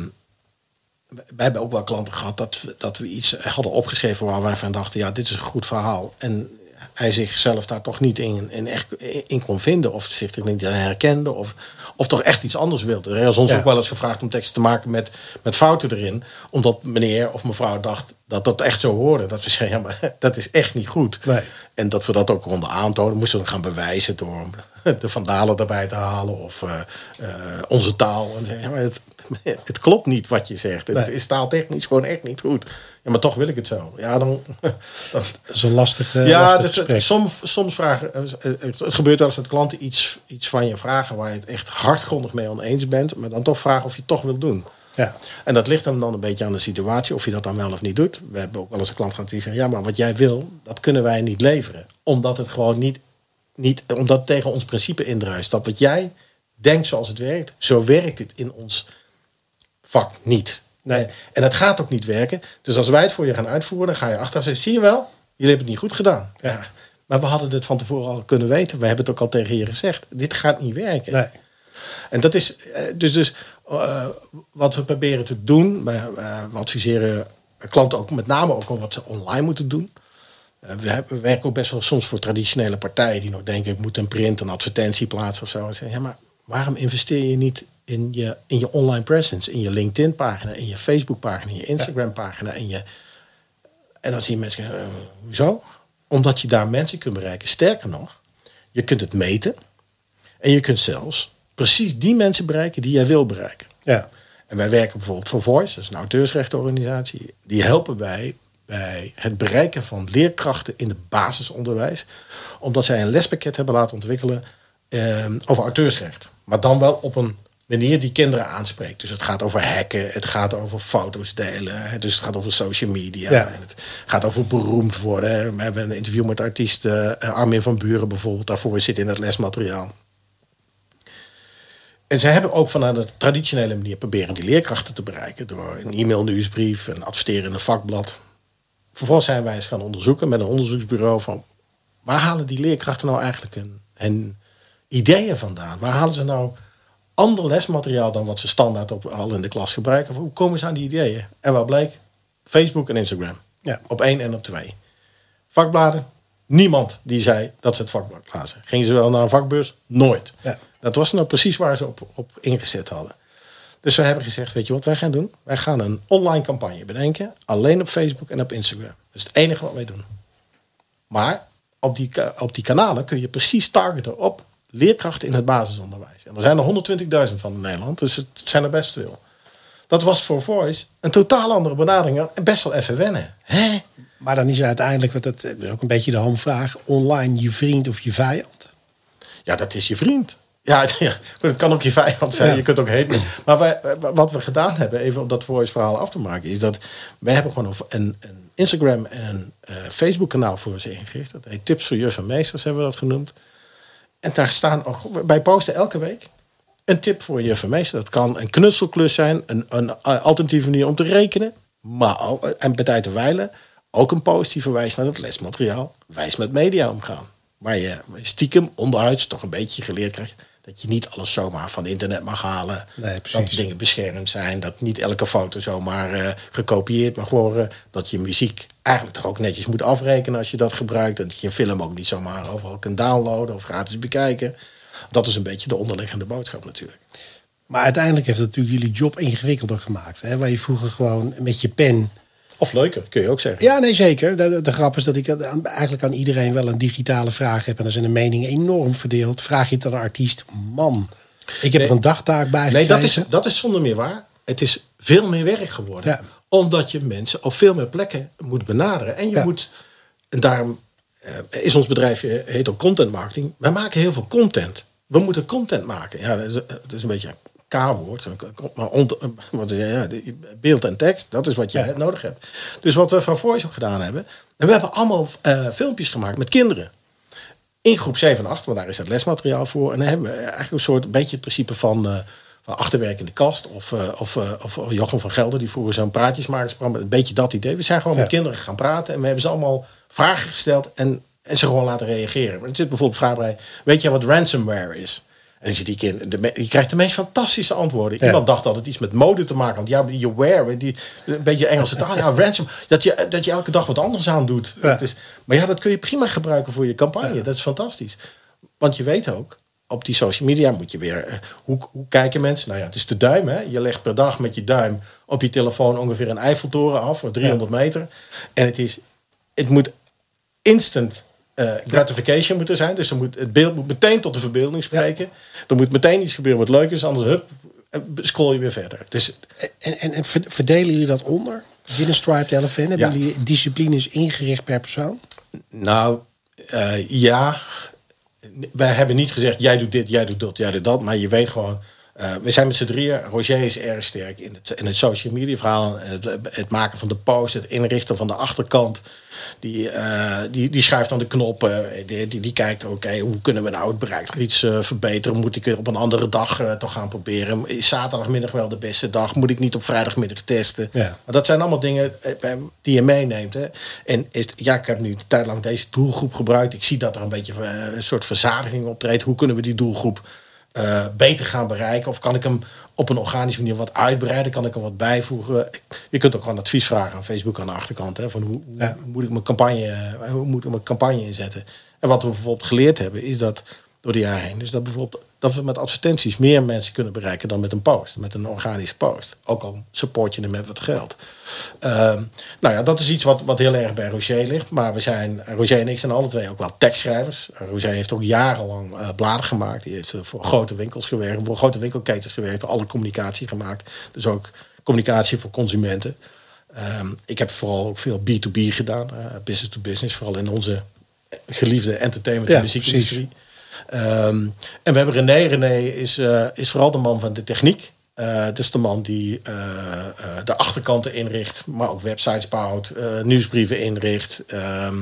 wij hebben ook wel klanten gehad dat, we- dat we iets hadden opgeschreven waar wij van dachten, ja, dit is een goed verhaal. En hij zichzelf daar toch niet in, in, echt in kon vinden, of zich er niet herkende, of, of toch echt iets anders wilde. Er is ons Ja. ook wel eens gevraagd om teksten te maken met, met fouten erin, omdat meneer of mevrouw dacht dat dat echt zo hoorde. Dat we zeggen, ja, maar dat is echt niet goed. Nee. En dat we dat ook konden aantonen, moesten we gaan bewijzen door de vandalen erbij te halen of eh, eh, onze taal. En zeggen, ja, maar het, het klopt niet wat je zegt. Het Nee. is taaltechnisch gewoon echt niet goed. Ja, maar toch wil ik het zo. Ja, dan. dan Dat is een lastig, ja, lastig dat- gesprek. soms, soms vragen. eh, Het, het gebeurt wel eens dat klanten iets, iets van je vragen waar je het echt hardgrondig mee oneens bent, maar dan toch vragen of je het toch wilt doen. Ja. En dat ligt hem dan een beetje aan de situatie, of je dat dan wel of niet doet. We hebben ook wel eens een klant gehad die zegt: Ja, maar wat jij wil, dat kunnen wij niet leveren. Omdat het gewoon niet, niet omdat het tegen ons principe indruist. Dat wat jij denkt zoals het werkt, zo werkt het in ons vak niet. Nee. En dat gaat ook niet werken. Dus als wij het voor je gaan uitvoeren, dan ga je achteraf zeggen: Zie je wel, jullie hebben het niet goed gedaan. Ja. Maar we hadden het van tevoren al kunnen weten. We hebben het ook al tegen je gezegd. Dit gaat niet werken. Nee. En dat is eh, dus, dus eh, wat we proberen te doen. We, eh, we adviseren klanten ook met name ook al wat ze online moeten doen. We, hebben- we werken ook best wel soms voor traditionele partijen die nog denken: ik moet een print, een advertentie plaatsen of zo. En zeggen, ja, maar waarom investeer je niet in je, in je online presence, in je LinkedIn-pagina, in je Facebook-pagina, in je Instagram-pagina, in je. En dan zien mensen: hoezo? Omdat je daar mensen kunt bereiken. Sterker nog, je kunt het meten. En je kunt zelfs precies die mensen bereiken die jij wil bereiken. Ja. En wij werken bijvoorbeeld voor Voice, dat is een auteursrechtenorganisatie. Die helpen wij bij het bereiken van leerkrachten in het basisonderwijs. Omdat zij een lespakket hebben laten ontwikkelen eh, over auteursrecht. Maar dan wel op een manier die kinderen aanspreekt. Dus het gaat over hacken, het gaat over foto's delen. Dus het gaat over social media. Ja. En het gaat over beroemd worden. We hebben een interview met artiest eh, Armin van Buren bijvoorbeeld. Daarvoor zit in het lesmateriaal. En zij hebben ook vanuit de traditionele manier proberen die leerkrachten te bereiken. Door een e-mail nieuwsbrief, een adverteren in een vakblad. Vervolgens zijn wij eens gaan onderzoeken met een onderzoeksbureau van... waar halen die leerkrachten nou eigenlijk hun, hun ideeën vandaan? Waar halen ze nou ander lesmateriaal dan wat ze standaard op, al in de klas gebruiken? Hoe komen ze aan die ideeën? En wat bleek? Facebook en Instagram. Ja. Op één en op twee. Vakbladen, niemand die zei dat ze het vakblad lazen. Gingen ze wel naar een vakbeurs? Nooit. Ja. Dat was nou precies waar ze op, op ingezet hadden. Dus we hebben gezegd, weet je wat wij gaan doen? Wij gaan een online campagne bedenken. Alleen op Facebook en op Instagram. Dat is het enige wat wij doen. Maar op die, op die kanalen kun je precies targeten op leerkrachten in het basisonderwijs. En er zijn er 120.000 van in Nederland, dus het zijn er best veel. Dat was voor Voice een totaal andere benadering en best wel even wennen. Hè? Maar dan is uiteindelijk, wat dat is ook een beetje de hamvraag, online je vriend of je vijand. Ja, dat is je vriend. Ja, het, ja, het kan ook je vijand zijn. Ja. Je kunt ook heen. Maar wij, wat we gedaan hebben, even om dat voice verhaal af te maken, is dat wij hebben gewoon een, een Instagram en een eh, Facebook kanaal voor ze ingericht. Dat heet Tips voor Juf en Meesters hebben we dat genoemd. En daar staan ook, wij posten elke week een tip voor je juf en meester. Dat kan een knutselklus zijn, een, een alternatieve manier om te rekenen. Maar en bij tijd te wijlen ook een post die verwijst naar het lesmateriaal. Wijs met media omgaan. Waar je stiekem onderhuids toch een beetje geleerd krijgt... dat je niet alles zomaar van internet mag halen. Nee, dat dingen beschermd zijn. Dat niet elke foto zomaar eh, gekopieerd mag worden. Dat je muziek eigenlijk toch ook netjes moet afrekenen als je dat gebruikt. Dat je een film ook niet zomaar overal kunt downloaden of gratis bekijken. Dat is een beetje de onderliggende boodschap natuurlijk. Maar uiteindelijk heeft het natuurlijk jullie job ingewikkelder gemaakt. Hè? Waar je vroeger gewoon met je pen... Of leuker, kun je ook zeggen. Ja, nee, zeker. De, de grap is dat ik eigenlijk aan iedereen wel een digitale vraag heb. En dan zijn de meningen enorm verdeeld. Vraag je het aan een artiest? Man, ik heb Nee. er een dagtaak bij Nee, dat is, dat is zonder meer waar. Het is veel meer werk geworden. Ja. Omdat je mensen op veel meer plekken moet benaderen. En je Ja. moet, en daarom eh, is ons bedrijf eh, heet ook content marketing. Wij maken heel veel content. We moeten content maken. Ja, dat is, het is een beetje K-woord. Maar wat, ja, beeld en tekst, dat is wat je Ja. nodig hebt. Dus wat we van Voice ook gedaan hebben. En we hebben allemaal eh, filmpjes gemaakt met kinderen in groep 7 en 8, want daar is het lesmateriaal voor. En dan hebben we eigenlijk een soort beetje het principe van, eh, van achterwerk in de kast. Of, eh, of, of Jochem van Gelder, die vroeger zo'n praatjesmakersprogramma. Een beetje dat idee. We zijn gewoon Ja. met kinderen gaan praten. En we hebben ze allemaal vragen gesteld. En en ze gewoon laten reageren. Maar er zit bijvoorbeeld vraag bij, weet je wat ransomware is? En zit die kind, de, je krijgt de meest fantastische antwoorden. Ja. Iemand dacht dat het iets met mode te maken had. Ja, je wear, die, een beetje Engelse taal. Ja, ransom. Dat je, dat je elke dag wat anders aan doet. Ja. Is, maar ja, dat kun je prima gebruiken voor je campagne. Dat is fantastisch. Want je weet ook, op die social media moet je weer... eh, Hoe, hoe kijken mensen? Nou ja, het is de duim. Hè? Je legt per dag met je duim op je telefoon ongeveer een Eiffeltoren af. Voor 300 meter. En het, is, het moet instant eh, gratification moeten zijn. Dus er moet, het beeld moet meteen tot de verbeelding spreken. Er moet meteen iets gebeuren wat leuk is. Anders hup, eh, scroll je weer verder. Dus En, en, en ver- verdelen jullie dat onder? Binnen Striped Elephant? Hebben Ja. jullie disciplines ingericht per persoon? Nou, eh, ja. Wij hebben niet gezegd, jij doet dit, jij doet dat, jij doet dat. Maar je weet gewoon, eh, we zijn met z'n drieën. Roger is erg sterk in het, in het social media verhaal. Het, het maken van de post, het inrichten van de achterkant. Die, eh, die, die schuift aan de knoppen. Die, die, die kijkt, oké, hoe kunnen we nou het bereik nog iets eh, verbeteren? Moet ik op een andere dag toch gaan proberen? Is zaterdagmiddag wel de beste dag? Moet ik niet op vrijdagmiddag testen? Ja. Maar dat zijn allemaal dingen die je meeneemt. Hè. En is, ja, ik heb nu een tijd lang deze doelgroep gebruikt. Ik zie dat er een beetje een soort verzadiging optreedt. Hoe kunnen we die doelgroep eh, beter gaan bereiken? Of kan ik hem op een organische manier wat uitbreiden? Kan ik er wat bijvoegen? Je kunt ook gewoon advies vragen aan Facebook aan de achterkant. Hè, van hoe, Ja. moet ik mijn campagne, hoe moet ik mijn campagne inzetten? En wat we bijvoorbeeld geleerd hebben, is dat door de jaren heen, is dat bijvoorbeeld dat we met advertenties meer mensen kunnen bereiken dan met een post, met een organische post. Ook al support je hem met wat geld. Ehm, nou ja, dat is iets wat, wat heel erg bij Roger ligt. Maar we zijn, Roger en ik zijn alle twee ook wel tekstschrijvers. Roger heeft ook jarenlang eh, bladen gemaakt. Die heeft eh, voor grote winkels gewerkt, voor grote winkelketens gewerkt, alle communicatie gemaakt. Dus ook communicatie voor consumenten. Ehm, ik heb vooral ook veel B2B gedaan, eh, business to business, vooral in onze geliefde entertainment en Ja, muziekindustrie. Ehm, en we hebben René. René is, eh, is vooral de man van de techniek. Eh, het is de man die eh, de achterkanten inricht, maar ook websites bouwt, nieuwsbrieven inricht. Ehm,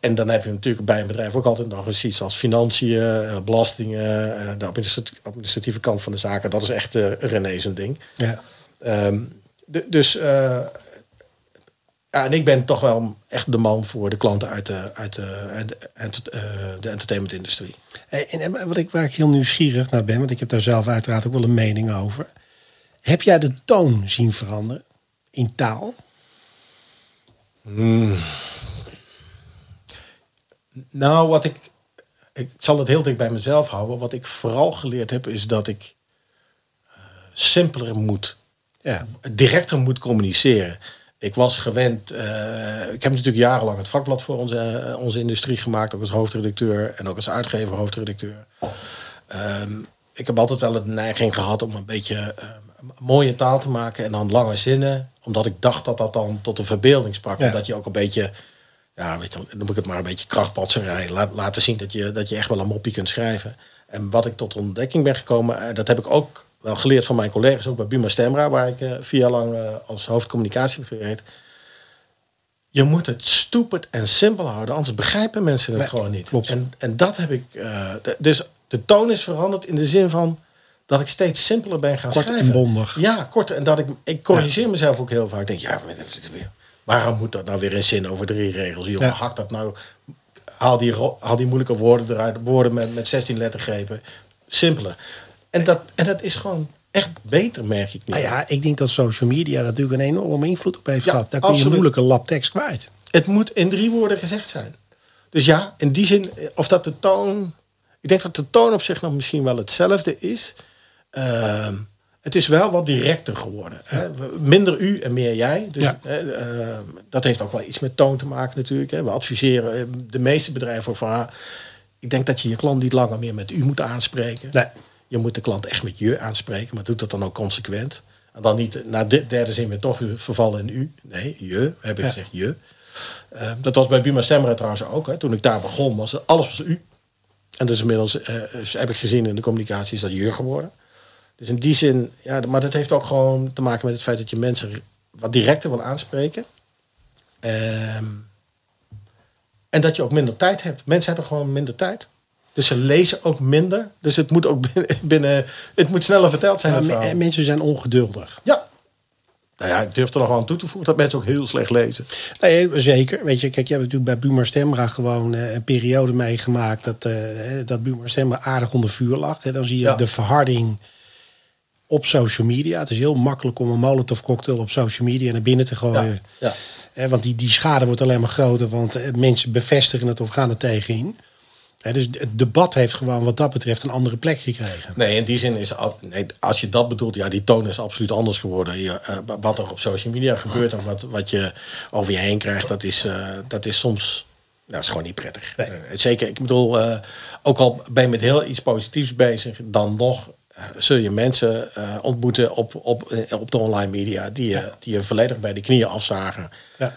en dan heb je natuurlijk bij een bedrijf ook altijd nog eens iets als financiën, belastingen, de administrati- administratieve kant van de zaken. Dat is echt René zijn ding. Ja. De- dus ja, en ik ben toch wel echt de man voor de klanten uit de, uit de, uit de, uit, eh, de entertainmentindustrie. En, en wat ik, waar ik heel nieuwsgierig naar ben, want ik heb daar zelf uiteraard ook wel een mening over. Heb jij de toon zien veranderen in taal? Nou, wat ik. Ik zal het heel dicht bij mezelf houden. Wat ik vooral geleerd heb, is dat ik eh, simpeler moet, Ja. directer moet communiceren. Ik was gewend. eh, ik heb natuurlijk jarenlang het vakblad voor onze, eh, onze industrie gemaakt, ook als hoofdredacteur en ook als uitgever hoofdredacteur. Ehm, ik heb altijd wel de neiging gehad om een beetje eh, mooie taal te maken en dan lange zinnen, omdat ik dacht dat dat dan tot de verbeelding sprak. Ja. Omdat je ook een beetje, ja, weet je, dan noem ik het maar een beetje krachtpatserij, laat, laten zien dat je, dat je echt wel een moppie kunt schrijven. En wat ik tot ontdekking ben gekomen, eh, dat heb ik ook wel geleerd van mijn collega's, ook bij Buma Stemra, waar ik eh, vier jaar lang eh, als hoofdcommunicatie heb gewerkt. Je moet het stupid en simpel houden, anders begrijpen mensen het Nee, gewoon niet. klopt. En, en dat heb ik. eh, dus de toon is veranderd in de zin van dat ik steeds simpeler ben gaan Kort en schrijven. bondig. Ja, kort. En dat ik, ik corrigeer mezelf ook heel vaak. Ik denk, ja, waarom moet dat nou weer een zin over drie regels? Joh, Ja. hak dat nou. Haal die, haal die moeilijke woorden eruit. Woorden met, met 16 lettergrepen. Simpeler. En dat, en dat is gewoon echt beter, merk ik nu. Nou ja, ik denk dat social media natuurlijk een enorme invloed op heeft Ja, gehad. Daar kun je moeilijk een lap tekst kwijt. Het moet in drie woorden gezegd zijn. Dus ja, in die zin, eh, of dat de toon. Ik denk dat de toon op zich nog misschien wel hetzelfde is. Ehm, het is wel wat directer geworden. Hè? Minder u en meer jij. Dus, Ja. hè, ehm, dat heeft ook wel iets met toon te maken natuurlijk. Hè? We adviseren eh, de meeste bedrijven van... ah, ik denk dat je je klant niet langer meer met u moet aanspreken. Nee. Je moet de klant echt met je aanspreken, maar doe dat dan ook consequent. En dan niet na de derde zin weer toch weer vervallen in u. Nee, je, hebben Ja. gezegd je. Eh, dat was bij Buma Stemra trouwens ook. Hè. Toen ik daar begon, was het, alles was u. En dus inmiddels eh, heb ik gezien in de communicatie is dat je geworden. Dus in die zin, ja, maar dat heeft ook gewoon te maken met het feit dat je mensen wat directer wil aanspreken. Ehm, en dat je ook minder tijd hebt. Mensen hebben gewoon minder tijd. Dus ze lezen ook minder. Dus het moet ook binnen, het moet sneller verteld zijn. Ja, en mensen zijn ongeduldig. Ja, nou ja, ik durf er nog wel aan toe te voegen dat mensen ook heel slecht lezen. Nee, zeker. Weet je, kijk, je hebt natuurlijk bij Buma Stemra gewoon eh, een periode meegemaakt dat, uh, dat Buma Stemra aardig onder vuur lag. Dan zie je Ja. de verharding op social media. Het is heel makkelijk om een molotov cocktail op social media naar binnen te gooien. ja. Want die, die schade wordt alleen maar groter, want eh, mensen bevestigen het of gaan er tegenin. Hè, dus het debat heeft gewoon wat dat betreft een andere plek gekregen. Nee, in die zin is nee, als je dat bedoelt, ja, die toon is absoluut anders geworden. Je, eh, wat er op social media gebeurt en wat, wat je over je heen krijgt, dat is, eh, dat is soms. Nou, is gewoon niet prettig. Nee. Eh, zeker, ik bedoel, ook al ben je met heel iets positiefs bezig, dan nog zul je mensen ontmoeten op, op, op de online media die je, die je volledig bij de knieën afzagen. Ja.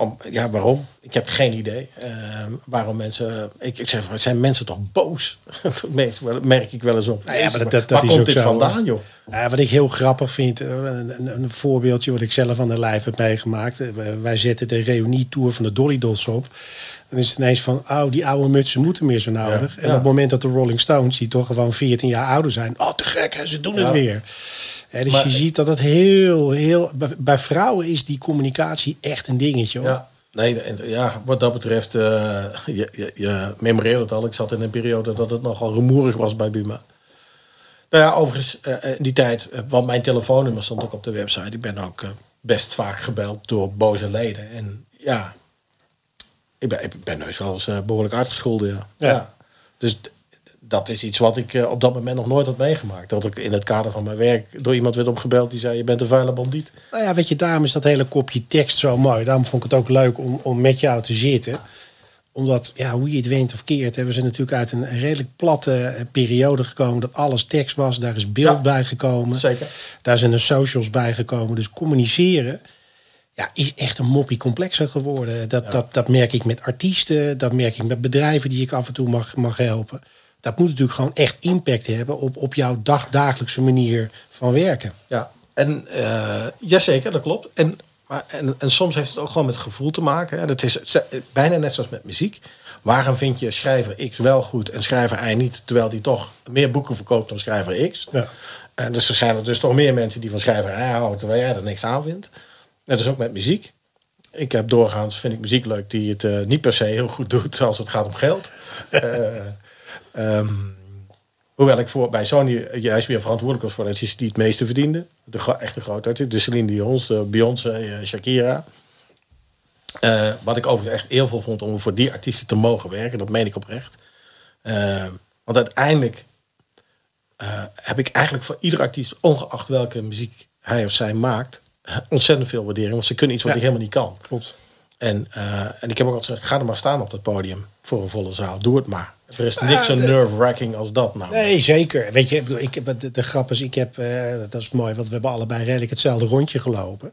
Om, ja, waarom? Ik heb geen idee. Ehm, waarom mensen. Ik, ik zeg, zijn mensen toch boos? dat merk ik wel eens op. Nou ja, maar dat- Waar- dat- komt ook dit zo, vandaan, joh? Wat ik heel grappig vind, eh, een, een, een voorbeeldje wat ik zelf aan de lijf heb meegemaakt. Eh, Wij zetten de reunietour van de Dolly Dots op. Dan is het ineens van, oh, die oude mutsen moeten meer zo nodig. Ja, En ja. op het moment dat de Rolling Stones, die toch gewoon 14 jaar ouder zijn, oh, te gek, hè, ze doen het weer. Dus Maar- je ziet dat het heel, heel. Bij, vrouwen is die communicatie echt een dingetje hoor. Ja. Nee, en, ja, wat dat betreft, eh, je, je, je memoreert het al. Ik zat in een periode dat het nogal rumoerig was bij Buma. Nou ja, overigens, eh, eh, in die tijd, want mijn telefoonnummer stond ook op de website. Ik ben ook best vaak gebeld door boze leden. En ja, ik ben, ik ben heus wel eens eh, behoorlijk uitgescholden, ja. Ja. Dus d- dat is iets wat ik eh, op dat moment nog nooit had meegemaakt. Dat ik in het kader van mijn werk door iemand werd opgebeld die zei: Je bent een vuile bandiet. Nou ja, weet je, daarom is dat hele kopje tekst zo mooi. Daarom vond ik het ook leuk om, om met jou te zitten. Omdat, ja, hoe je het went of keert, hebben ze natuurlijk uit een redelijk platte eh, periode gekomen. Dat alles tekst was, daar is beeld Ja. bij gekomen. Zeker. Daar zijn de socials bij gekomen. Dus communiceren ja, is echt een moppie complexer geworden. Dat, dat, dat merk ik met artiesten, dat merk ik met bedrijven die ik af en toe mag, mag helpen. Dat moet natuurlijk gewoon echt impact hebben op, op jouw dagdagelijkse manier van werken. Ja, en eh jazeker, dat klopt. En, maar, en, en soms heeft het ook gewoon met gevoel te maken. Hè. Dat is bijna net zoals met muziek. Waarom vind je schrijver X wel goed en schrijver Y niet, terwijl die toch meer boeken verkoopt dan schrijver X? Ja. En dus er zijn er dus toch meer mensen die van schrijver Y houden, terwijl jij er niks aan vindt. Net als ook met muziek. Ik heb doorgaans, vind ik muziek leuk die het eh, niet per se heel goed doet als het gaat om geld. Eh, ehm, Hoewel ik voor, bij Sony juist weer verantwoordelijk was voor de artiesten die het meeste verdienden. De echte grote artiesten. De Celine Dion's, de Beyoncé, eh, Shakira. Eh, wat ik overigens echt eervol vond om voor die artiesten te mogen werken. Dat meen ik oprecht. Eh, want uiteindelijk eh, heb ik eigenlijk voor ieder artiest, ongeacht welke muziek hij of zij maakt, ontzettend veel waardering. Want ze kunnen iets wat Ja. ik helemaal niet kan. Klopt. En, eh, en ik heb ook altijd gezegd, ga er maar staan op dat podium voor een volle zaal. Doe het maar. Er is Ja, niks zo nerve-wracking als dat nou. Nee, zeker. Weet je, ik bedoel, ik heb, de, de grap is, ik heb, eh, dat is mooi, want we hebben allebei redelijk hetzelfde rondje gelopen.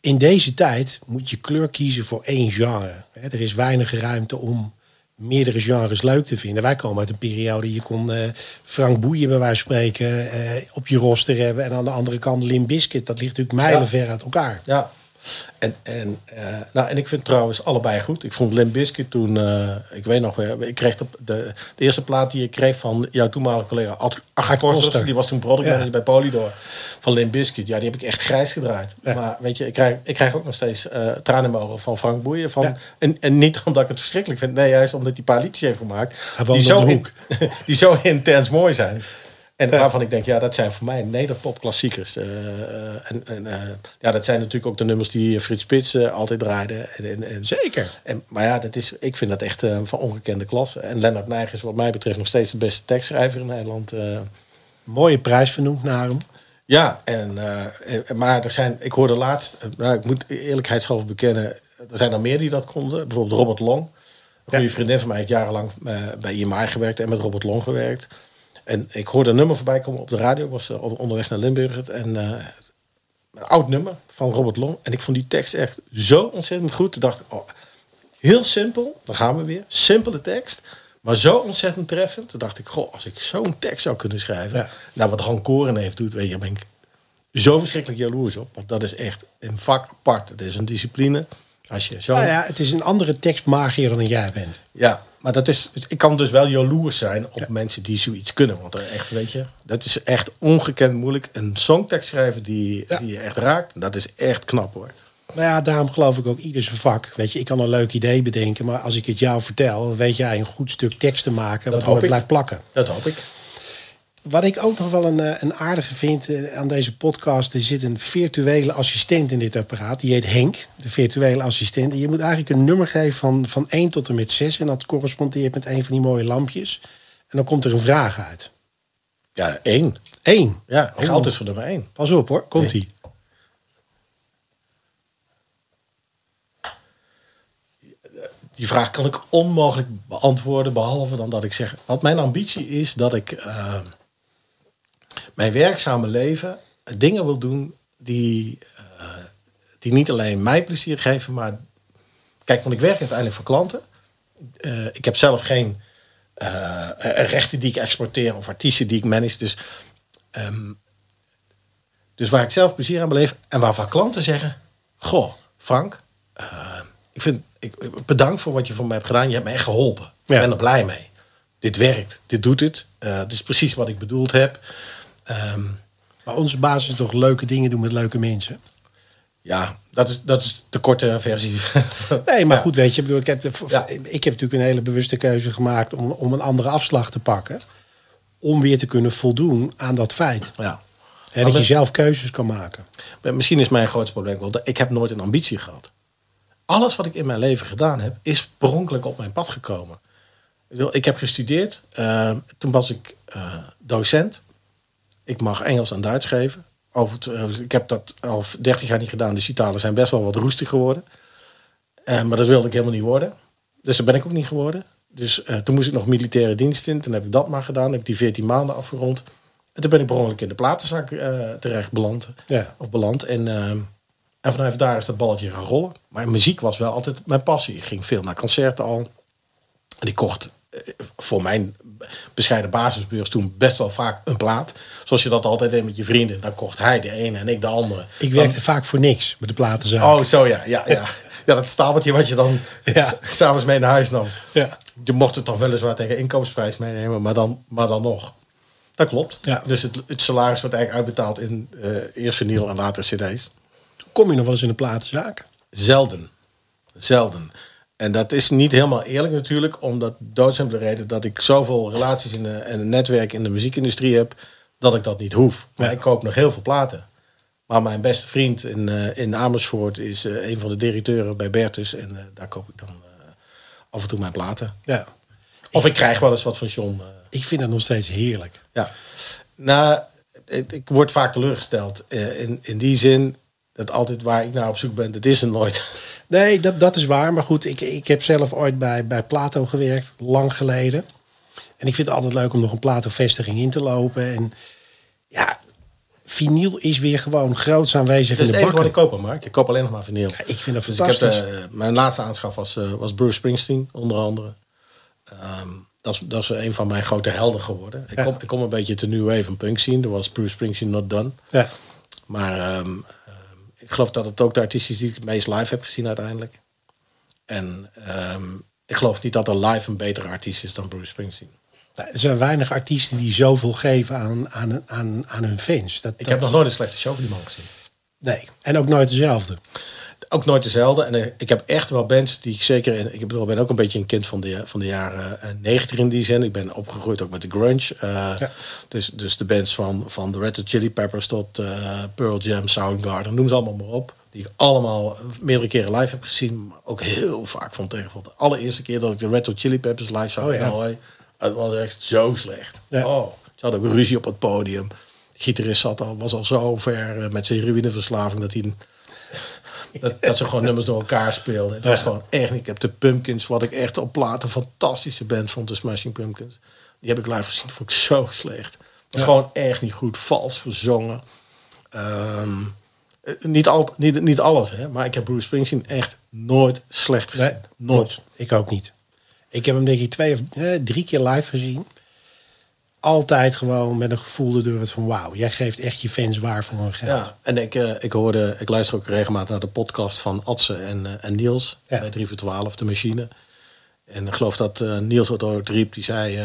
In deze tijd moet je kleur kiezen voor één genre. Hè, Er is weinig ruimte om meerdere genres leuk te vinden. Wij komen uit een periode, je kon eh, Frank Boeien bij wijze van spreken op je roster hebben. En aan de andere kant Lim Biscuit. Dat ligt natuurlijk mijlenver uit elkaar. Ja. En, en, eh, nou, en ik vind trouwens allebei goed. Ik vond Limp Bizkit toen, eh, ik weet nog weer, ik kreeg de, de, de eerste plaat die ik kreeg van jouw toenmalige collega Kosters. Koster. Die was toen product manager Ja. bij Polydor van Limp Bizkit. Ja, die heb ik echt grijs gedraaid. Ja. Maar weet je, ik krijg, ik krijg ook nog steeds eh tranen in mijn ogen van Frank Boeien. Van, Ja. en, en niet omdat ik het verschrikkelijk vind. Nee, juist omdat hij een paar liedjes heeft gemaakt. Die, zo in- die zo intens mooi zijn. En waarvan ik denk, ja, dat zijn voor mij nederpop-klassiekers. Eh, en en eh, ja, dat zijn natuurlijk ook de nummers die Frits Spits altijd draaide. En, en, en, Zeker. en, maar ja, dat is, ik vind dat echt van ongekende klasse. En Lennart Nijg is wat mij betreft nog steeds de beste tekstschrijver in Nederland. Mooie prijs vernoemd naar hem. ja, en, maar er zijn, ik hoorde laatst, nou, ik moet eerlijkheidshalve bekennen, er zijn er meer die dat konden. Bijvoorbeeld Robert Long. Een goede Ja. vriendin van mij heeft jarenlang bij IMI gewerkt en met Robert Long gewerkt. En ik hoorde een nummer voorbij komen op de radio. Ik was eh, onderweg naar Limburg. En eh, een oud nummer van Robert Long. En ik vond die tekst echt zo ontzettend goed. Toen dacht ik, oh, heel simpel. Dan gaan we weer. Simpele tekst. Maar zo ontzettend treffend. Toen dacht ik, goh, als ik zo'n tekst zou kunnen schrijven. Ja. Nou, wat Han Koren heeft doet, weet je, ben ik zo verschrikkelijk jaloers op. Want dat is echt een vak apart. Dat is een discipline. Als je zo... Nou ja, het is een andere tekstmagier dan jij bent. Ja, maar dat is, ik kan dus wel jaloers zijn op mensen die zoiets kunnen. Want echt, weet je, dat is echt ongekend moeilijk. Een songtekst schrijven die, Ja. die je echt raakt, dat is echt knap hoor. Maar ja, daarom geloof ik ook ieder zijn vak. Weet je, ik kan een leuk idee bedenken, maar als ik het jou vertel, weet jij een goed stuk tekst te maken, hoop het ik. blijft plakken. Dat hoop ik. Wat ik ook nog wel een, eh, een aardige vind eh, aan deze podcast, er zit een virtuele assistent in dit apparaat. Die heet Henk, de virtuele assistent. En je moet eigenlijk een nummer geven van, van 1 tot en met 6. En dat correspondeert met een van die mooie lampjes. En dan komt er een vraag uit. Ja, één. 1. Ja, Oh. geld is voor nummer één. Pas op hoor, komt ie. Die vraag kan ik onmogelijk beantwoorden, behalve dan dat ik zeg... Wat mijn ambitie is, dat ik eh, mijn werkzame leven dingen wil doen die, eh, die niet alleen mij plezier geven, maar... Kijk, want ik werk uiteindelijk voor klanten. Eh, ik heb zelf geen eh, rechten die ik exporteer of artiesten die ik manage. Dus, ehm, dus waar ik zelf plezier aan beleef en waarvan klanten zeggen... Goh, Frank, ik vind, ik, bedankt voor wat je voor mij hebt gedaan. Je hebt me echt geholpen. Ja. Ik ben er blij mee. Dit werkt. Dit doet het. Dit is precies wat ik bedoeld heb. Ehm, Maar onze basis is toch leuke dingen doen met leuke mensen. ja, dat is, dat is de korte versie. Nee, maar goed, weet je, ik, bedoel, ik, heb, Ja. ik heb natuurlijk een hele bewuste keuze gemaakt om, om een andere afslag te pakken. Om weer te kunnen voldoen aan dat feit. ja. En dat je zelf keuzes kan maken. Misschien is mijn grootste probleem wel dat ik heb nooit een ambitie gehad. Alles wat ik in mijn leven gedaan heb, is per op mijn pad gekomen. Ik heb gestudeerd. eh, toen was ik eh, docent. Ik mag Engels en Duits geven. Over, het- eh, ik heb dat al 30 jaar niet gedaan. Dus die talen zijn best wel wat roestig geworden. Eh, maar dat wilde ik helemaal niet worden. Dus dat ben ik ook niet geworden. Dus eh, toen moest ik nog militaire dienst in. Toen heb ik dat maar gedaan. heb ik die 14 maanden afgerond. En toen ben ik per ongeluk in de platenzak terecht beland. Ja. Of beland. En, en vanuit daar is dat balletje gaan rollen. Maar muziek was wel altijd mijn passie. Ik ging veel naar concerten al. En ik kocht voor mijn bescheiden basisbeurs toen best wel vaak een plaat. Zoals je dat altijd deed met je vrienden. Dan kocht hij de ene en ik de andere. Ik werkte vaak voor niks met de platenzaak. Oh, zo ja. Ja, ja. ja dat stapeltje wat je dan Ja. s- s'avonds mee naar huis nam. Ja. Je mocht het dan weliswaar tegen inkoopsprijs meenemen, maar dan, maar dan nog. Dat klopt. Ja. Dus het, het salaris wordt eigenlijk uitbetaald in eh eerst vinyl en later cd's. Kom je nog wel eens in een platenzaak? Zelden. Zelden. En dat is niet helemaal eerlijk natuurlijk, omdat doodsimpele reden dat ik zoveel relaties in de, en een netwerk in de muziekindustrie heb, dat ik dat niet hoef. Maar Ja. ik koop nog heel veel platen. Maar mijn beste vriend in, eh, in Amersfoort is eh, een van de directeuren bij Bertus. En eh, daar koop ik dan af en toe mijn platen. Ja. Of ik krijg wel eens wat van John. Ik vind dat nog steeds heerlijk. ja. Nou, ik, ik word vaak teleurgesteld. in, in die zin dat altijd waar ik naar op zoek ben, dat is er nooit. Nee, dat, dat is waar. Maar goed, ik, ik heb zelf ooit bij, bij Plato gewerkt, lang geleden. En ik vind het altijd leuk om nog een Plato-vestiging in te lopen. En ja, vinyl is weer gewoon groots aanwezig Dat is in het de enige wat bakken. ik koop, Mark. Ik koop alleen nog maar vinyl. Ja, ik vind dat Dus fantastisch. Ik heb, eh, mijn laatste aanschaf was, eh, was Bruce Springsteen, onder andere. Ehm, dat, is, dat is een van mijn grote helden geworden. Ik, kom, ik kom een beetje te new wave en punk zien. Er was Bruce Springsteen not done. ja. Maar ehm, ik geloof dat het ook de artiest is die ik het meest live heb gezien uiteindelijk. En ehm, ik geloof niet dat er live een betere artiest is dan Bruce Springsteen. Nou, er zijn weinig artiesten die zoveel geven aan, aan, aan, aan hun fans. Dat, Ik dat- heb nog nooit een slechte show van die man gezien. Nee, en ook nooit dezelfde. Ook nooit dezelfde. En eh, ik heb echt wel bands die ik zeker... In, ik bedoel, ben ook een beetje een kind van de, van de jaren eh, 90 in die zin. Ik ben opgegroeid ook met de grunge. eh, Ja. dus, dus de bands van, van de Red Hot Chili Peppers tot eh, Pearl Jam, Soundgarden. Noem ze allemaal maar op. Die ik allemaal meerdere keren live heb gezien. Maar ook heel vaak van tegenval. De allereerste keer dat ik de Red Hot Chili Peppers live zag Oh, ja. Het was echt zo slecht. Ja. Oh, ze hadden ook ruzie op het podium. De gitarist zat al, was al zo ver eh, met zijn heroïneverslaving dat hij... dat, dat ze gewoon nummers door elkaar speelden. Het was Ja. gewoon echt... Ik heb de Pumpkins, wat ik echt op platen fantastische band vond, de Smashing Pumpkins. Die heb ik live gezien, dat vond ik zo slecht. Het was Ja. gewoon echt niet goed, vals gezongen. Ehm, eh, niet, al, niet, niet alles, hè, maar ik heb Bruce Springsteen echt nooit slecht gezien. Nee, nooit. Ik ook niet. Ik heb hem denk ik twee of eh, drie keer live gezien. Altijd gewoon met een gevoel erdoor het van wauw, jij geeft echt je fans waar voor hun geld. Ja, en ik, eh, ik hoorde, ik luister ook regelmatig naar de podcast van Atse en, eh, en Niels Ja. bij 3 voor 12, de machine. En ik geloof dat uh, Niels wat ook riep, die zei,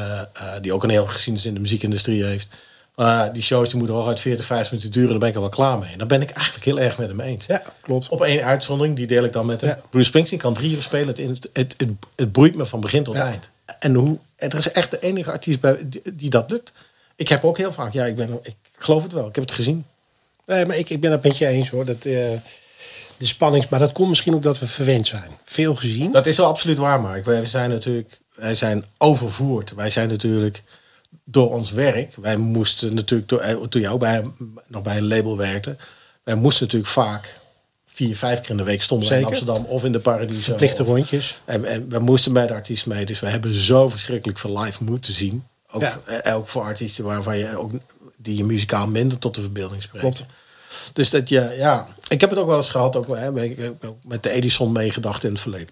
die ook een heel geschiedenis in de muziekindustrie heeft. Maar die shows die moeten hooguit 40, 50 minuten duren, daar ben ik al wel klaar mee. En daar ben ik eigenlijk heel erg met hem eens. Ja, klopt. Op één uitzondering, die deel ik dan met hem. Bruce Springsteen kan drie uur spelen. Het, het, het, het, het broeit me van begin tot eind. En, hoe, er is echt de enige artiest bij, die, dat lukt. Ik heb ook heel vaak, ja, ik, ben, ik geloof het wel. Ik heb het gezien. Nee, maar ik, ik ben het met je eens hoor. Dat, uh, de spannings, maar dat komt misschien ook dat we verwend zijn. Veel gezien. Dat is wel absoluut waar, maar wij zijn natuurlijk, wij zijn overvoerd. Wij zijn natuurlijk door ons werk. Wij moesten natuurlijk, eh, toen jou bij, nog bij een label werkte, wij moesten natuurlijk vaak vier, vijf keer in de week stonden in Amsterdam of in de Paradiso. Verplichte rondjes. En, en, we moesten bij de artiest mee. Dus we hebben zo verschrikkelijk veel live moeten zien. Ook, eh, ook voor artiesten waarvan je ook die je muzikaal minder tot de verbeelding spreekt. Klopt. Dus dat je, ja, ik heb het ook wel eens gehad, ook hè, met de Edison meegedacht in het verleden.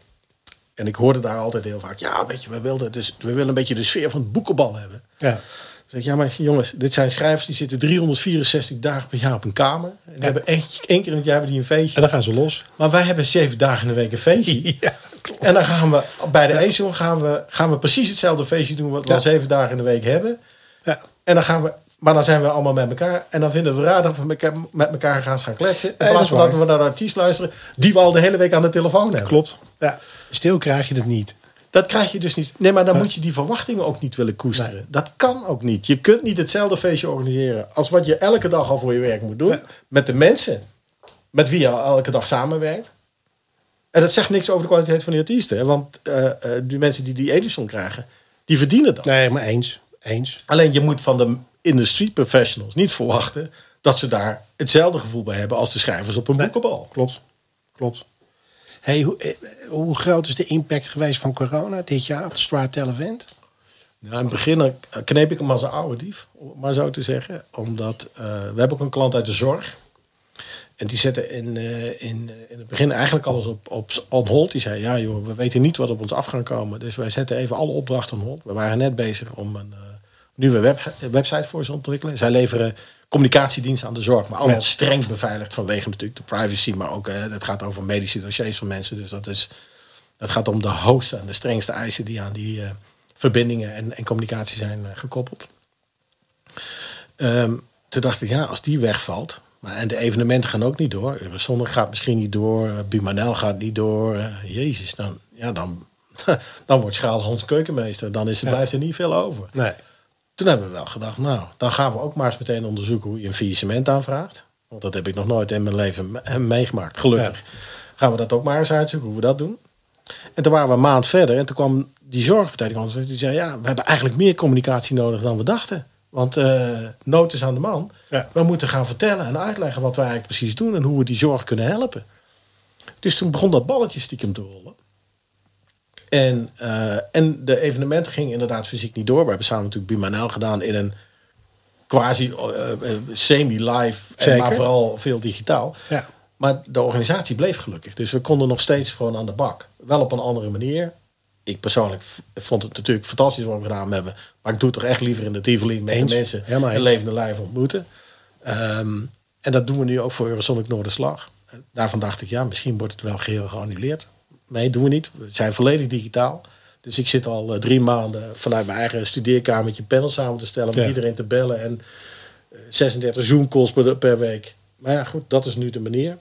En ik hoorde daar altijd heel vaak, ja, weet je, we wilden, dus, we willen een beetje de sfeer van het boekenbal hebben. Ja. Zeg ja, maar jongens, dit zijn schrijvers die zitten 364 dagen per jaar op een kamer. En ja. hebben één, één keer in het jaar hebben die een feestje. En dan gaan ze los. Maar wij hebben zeven dagen in de week een feestje. Ja, En dan gaan we bij de ja. gaan we, gaan we precies hetzelfde feestje doen wat we al zeven dagen in de week hebben. Ja. En dan gaan we maar dan zijn we allemaal met elkaar. En dan vinden we raar dat we met elkaar gaan gaan kletsen. In plaats van dat we naar de artiest luisteren. Die we al de hele week aan de telefoon hebben. Klopt. Ja. Stil krijg je het niet. Dat krijg je dus niet. Nee, maar dan moet je die verwachtingen ook niet willen koesteren. Dat kan ook niet. Je kunt niet hetzelfde feestje organiseren. als wat je elke dag al voor je werk moet doen. Met de mensen met wie je elke dag samenwerkt. En dat zegt niks over de kwaliteit van die artiesten. Want uh, uh, die mensen die die Edison krijgen, die verdienen dat. Nee, maar eens. eens. Alleen je moet van de industrie professionals niet verwachten dat ze daar hetzelfde gevoel bij hebben als de schrijvers op een nee, boekenbal. Klopt, klopt. Hey, hoe, eh, hoe, groot is de impact geweest van corona dit jaar op de Stripe Event? Nou, in het begin kneep ik hem als een oude dief, om maar zo te zeggen. Omdat uh, we hebben ook een klant uit de zorg. En die zette in, uh, in, in het begin eigenlijk alles op, op hold. Die zei, ja joh, we weten niet wat op ons af gaat komen. Dus wij zetten even alle opdrachten on hold. We waren net bezig om een nieuwe web, website voor ze ontwikkelen. Zij leveren communicatiediensten aan de zorg, maar allemaal streng beveiligd vanwege natuurlijk de privacy, maar ook uh, het gaat over medische dossiers van mensen. Dus dat, is, dat gaat om de hoogste en de strengste eisen die aan die uh, verbindingen en, en, communicatie zijn uh, gekoppeld. Um, toen dacht ik, ja, als die wegvalt, maar, en de evenementen gaan ook niet door. Eurozone gaat misschien niet door, Bumanel gaat niet door. Jezus, dan, ja, dan, dan wordt Schaal Hans keukenmeester. Dan is er, blijft er niet veel over. Nee. Toen hebben we wel gedacht, nou, dan gaan we ook maar eens meteen onderzoeken hoe je een faillissement aanvraagt. Want dat heb ik nog nooit in mijn leven meegemaakt, gelukkig. Gaan we dat ook maar eens uitzoeken hoe we dat doen. En toen waren we een maand verder en toen kwam die zorgpartij die, kwam, die zei, ja, we hebben eigenlijk meer communicatie nodig dan we dachten. Want uh, nood is aan de man. Ja. We moeten gaan vertellen en uitleggen wat wij eigenlijk precies doen en hoe we die zorg kunnen helpen. Dus toen begon dat balletje stiekem te rollen. En, uh, en de evenementen gingen inderdaad fysiek niet door. We hebben samen natuurlijk Bumanel gedaan in een quasi uh, semi-live, maar vooral veel digitaal. Ja. Maar de organisatie bleef gelukkig. Dus we konden nog steeds gewoon aan de bak. Wel op een andere manier. Ik persoonlijk vond het natuurlijk fantastisch wat we gedaan hebben. Maar ik doe het toch echt liever in de Tivoli met de mensen in levende lijf ontmoeten. Um, en dat doen we nu ook voor Eurosonic Noorderslag. Daarvan dacht ik, ja, misschien wordt het wel geheel geannuleerd. Nee, doen we niet. We zijn volledig digitaal. Dus ik zit al uh, drie maanden vanuit mijn eigen studeerkamertje panels samen te stellen. Met iedereen te bellen. En uh, 36 Zoom calls per, per, week. Maar ja, goed, dat is nu de manier.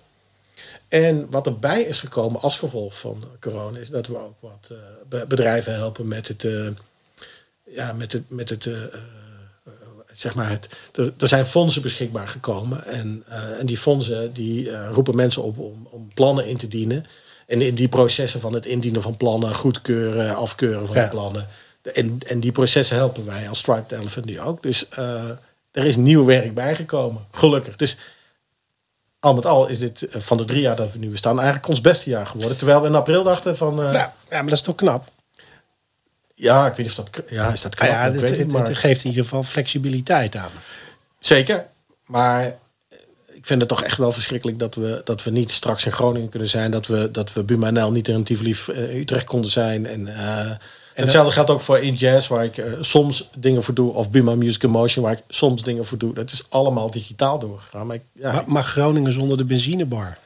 En wat erbij is gekomen als gevolg van corona... is dat we ook wat uh, bedrijven helpen met het... ja, met het... Met het zeg maar het, er, er, zijn fondsen beschikbaar gekomen. En, en die fondsen die roepen mensen op om, om plannen in te dienen... En in die processen van het indienen van plannen, goedkeuren, afkeuren van plannen. En, en die processen helpen wij als Striped Elephant nu ook. Dus uh, er is nieuw werk bijgekomen, gelukkig. Dus al met al is dit eh, van de drie jaar dat we nu bestaan eigenlijk ons beste jaar geworden. Terwijl we in april dachten van... Uh, ja, maar dat is toch knap? Ja, ik weet niet of dat, ja, is dat knap. Ah ja, het, het, geeft in ieder geval flexibiliteit aan. Zeker, maar ik vind het toch echt wel verschrikkelijk dat we, dat we niet straks in Groningen kunnen zijn. Dat we, dat we Buma niet in Tivoli uh, Utrecht konden zijn. En, uh, en hetzelfde geldt ook voor In Jazz, waar ik uh, soms dingen voor doe. Of Buma Music Emotion, waar ik soms dingen voor doe. Dat is allemaal digitaal doorgegaan. Maar, ik, ja, maar, maar, Groningen zonder de benzinebar?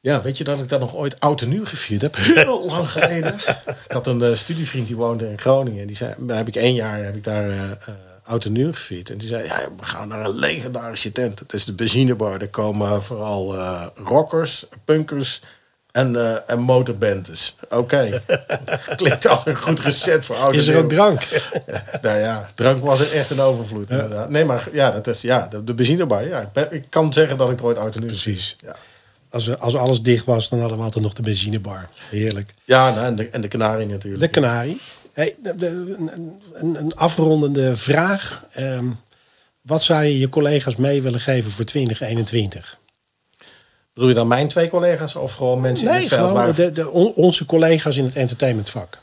Ja, weet je dat ik dat nog ooit oud en nieuw gevierd heb? Heel lang geleden. ik had een uh, studievriend die woonde in Groningen. Die zei, daar heb ik één jaar heb ik daar uh, oud en nieuw gevierd. En die zei, ja, we gaan naar een legendarische tent. Het is de benzinebar. Daar komen vooral rockers, punkers en, en motorbandes. Oké. Okay. Klinkt als een goed recept voor oud Is er ook drank? nou ja, drank was er echt een overvloed. Nee, maar ja, dat is, ja de, de benzinebar. Ja, ik kan zeggen dat ik er ooit oud en nieuw Precies. Ja. Als, als alles dicht was, dan hadden we altijd nog de benzinebar. Heerlijk. Ja, nou, en, de, en de Canarie natuurlijk. De Canarie. Hey, de, een, een, afrondende vraag. Um, wat zou je je collega's mee willen geven voor 2021? Bedoel je dan mijn twee collega's of gewoon mensen nee, in het veld? Gewoon waar... de, de, onze collega's in het entertainmentvak.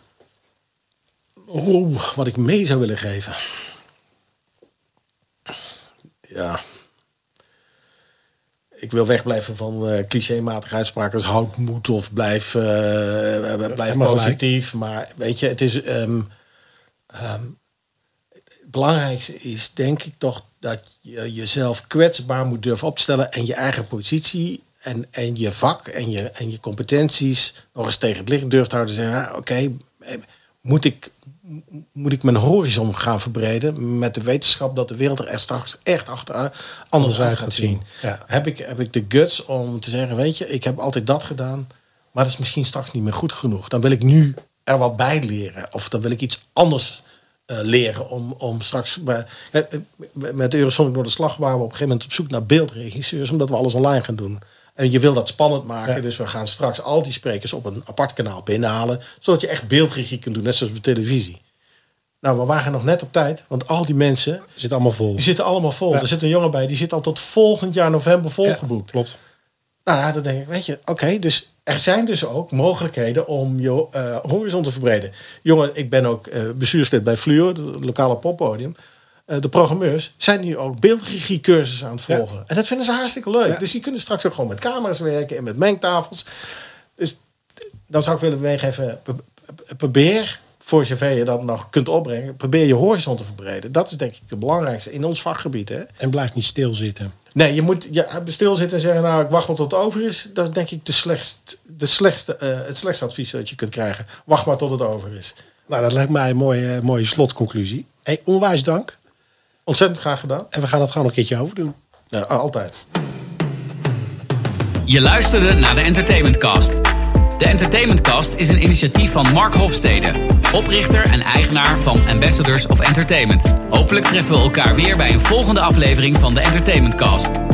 Oeh, wat ik mee zou willen geven. Ja, ik wil wegblijven van uh, clichématige uitspraken als houd moed of blijf, uh, blijf positief. Maar weet je, het is. Um, um, het belangrijkste is denk ik toch dat je jezelf kwetsbaar moet durven opstellen en je eigen positie en, en je vak en je, en je competenties nog eens tegen het licht durft houden. Zeggen, ah, oké, moet ik moet ik mijn horizon gaan verbreden met de wetenschap dat de wereld er straks echt achter anders uit gaat zien. Ja. Heb, ik, heb ik de guts om te zeggen, weet je, ik heb altijd dat gedaan, maar dat is misschien straks niet meer goed genoeg. Dan wil ik nu er wat bij leren of dan wil ik iets anders uh, leren om, om straks bij, met Eurosonic door de slag waren we op een gegeven moment op zoek naar beeldregisseurs omdat we alles online gaan doen. En je wil dat spannend maken. Dus we gaan straks al die sprekers op een apart kanaal binnenhalen. Zodat je echt beeldregie kunt doen, net zoals bij televisie. Nou, we waren nog net op tijd, want al die mensen. Zitten allemaal vol. Die zitten allemaal vol. Er zit een jongen bij, die zit al tot volgend jaar november volgeboekt. Ja, klopt. Nou ja, dan denk ik, weet je, oké, dus er zijn dus ook mogelijkheden om je uh, horizon te verbreden. Jongen, ik ben ook uh, bestuurslid bij Fluor, het lokale poppodium. Uh, de programmeurs zijn nu ook beeldregiecursussen aan het volgen. En dat vinden ze hartstikke leuk. Ja. Dus die kunnen straks ook gewoon met camera's werken en met mengtafels. Dus dan zou ik willen meegeven, probeer voor zover je dat nog kunt opbrengen, probeer je horizon te verbreden. Dat is denk ik het belangrijkste in ons vakgebied. Hè? En blijf niet stilzitten. Nee, je moet ja, stilzitten en zeggen, nou, ik wacht wel tot het over is. Dat is denk ik de slechtst, de slechtste, uh, het slechtste advies dat je kunt krijgen. Wacht maar tot het over is. Nou, dat lijkt mij een mooie, mooie slotconclusie. Hey, onwijs dank. Ontzettend graag gedaan. En we gaan het gewoon een keertje overdoen. Ja, altijd. Je luisterde naar de Entertainmentcast. De Entertainmentcast is een initiatief van Mark Hofstede, oprichter en eigenaar van Ambassadors of Entertainment. Hopelijk treffen we elkaar weer bij een volgende aflevering van de Entertainmentcast.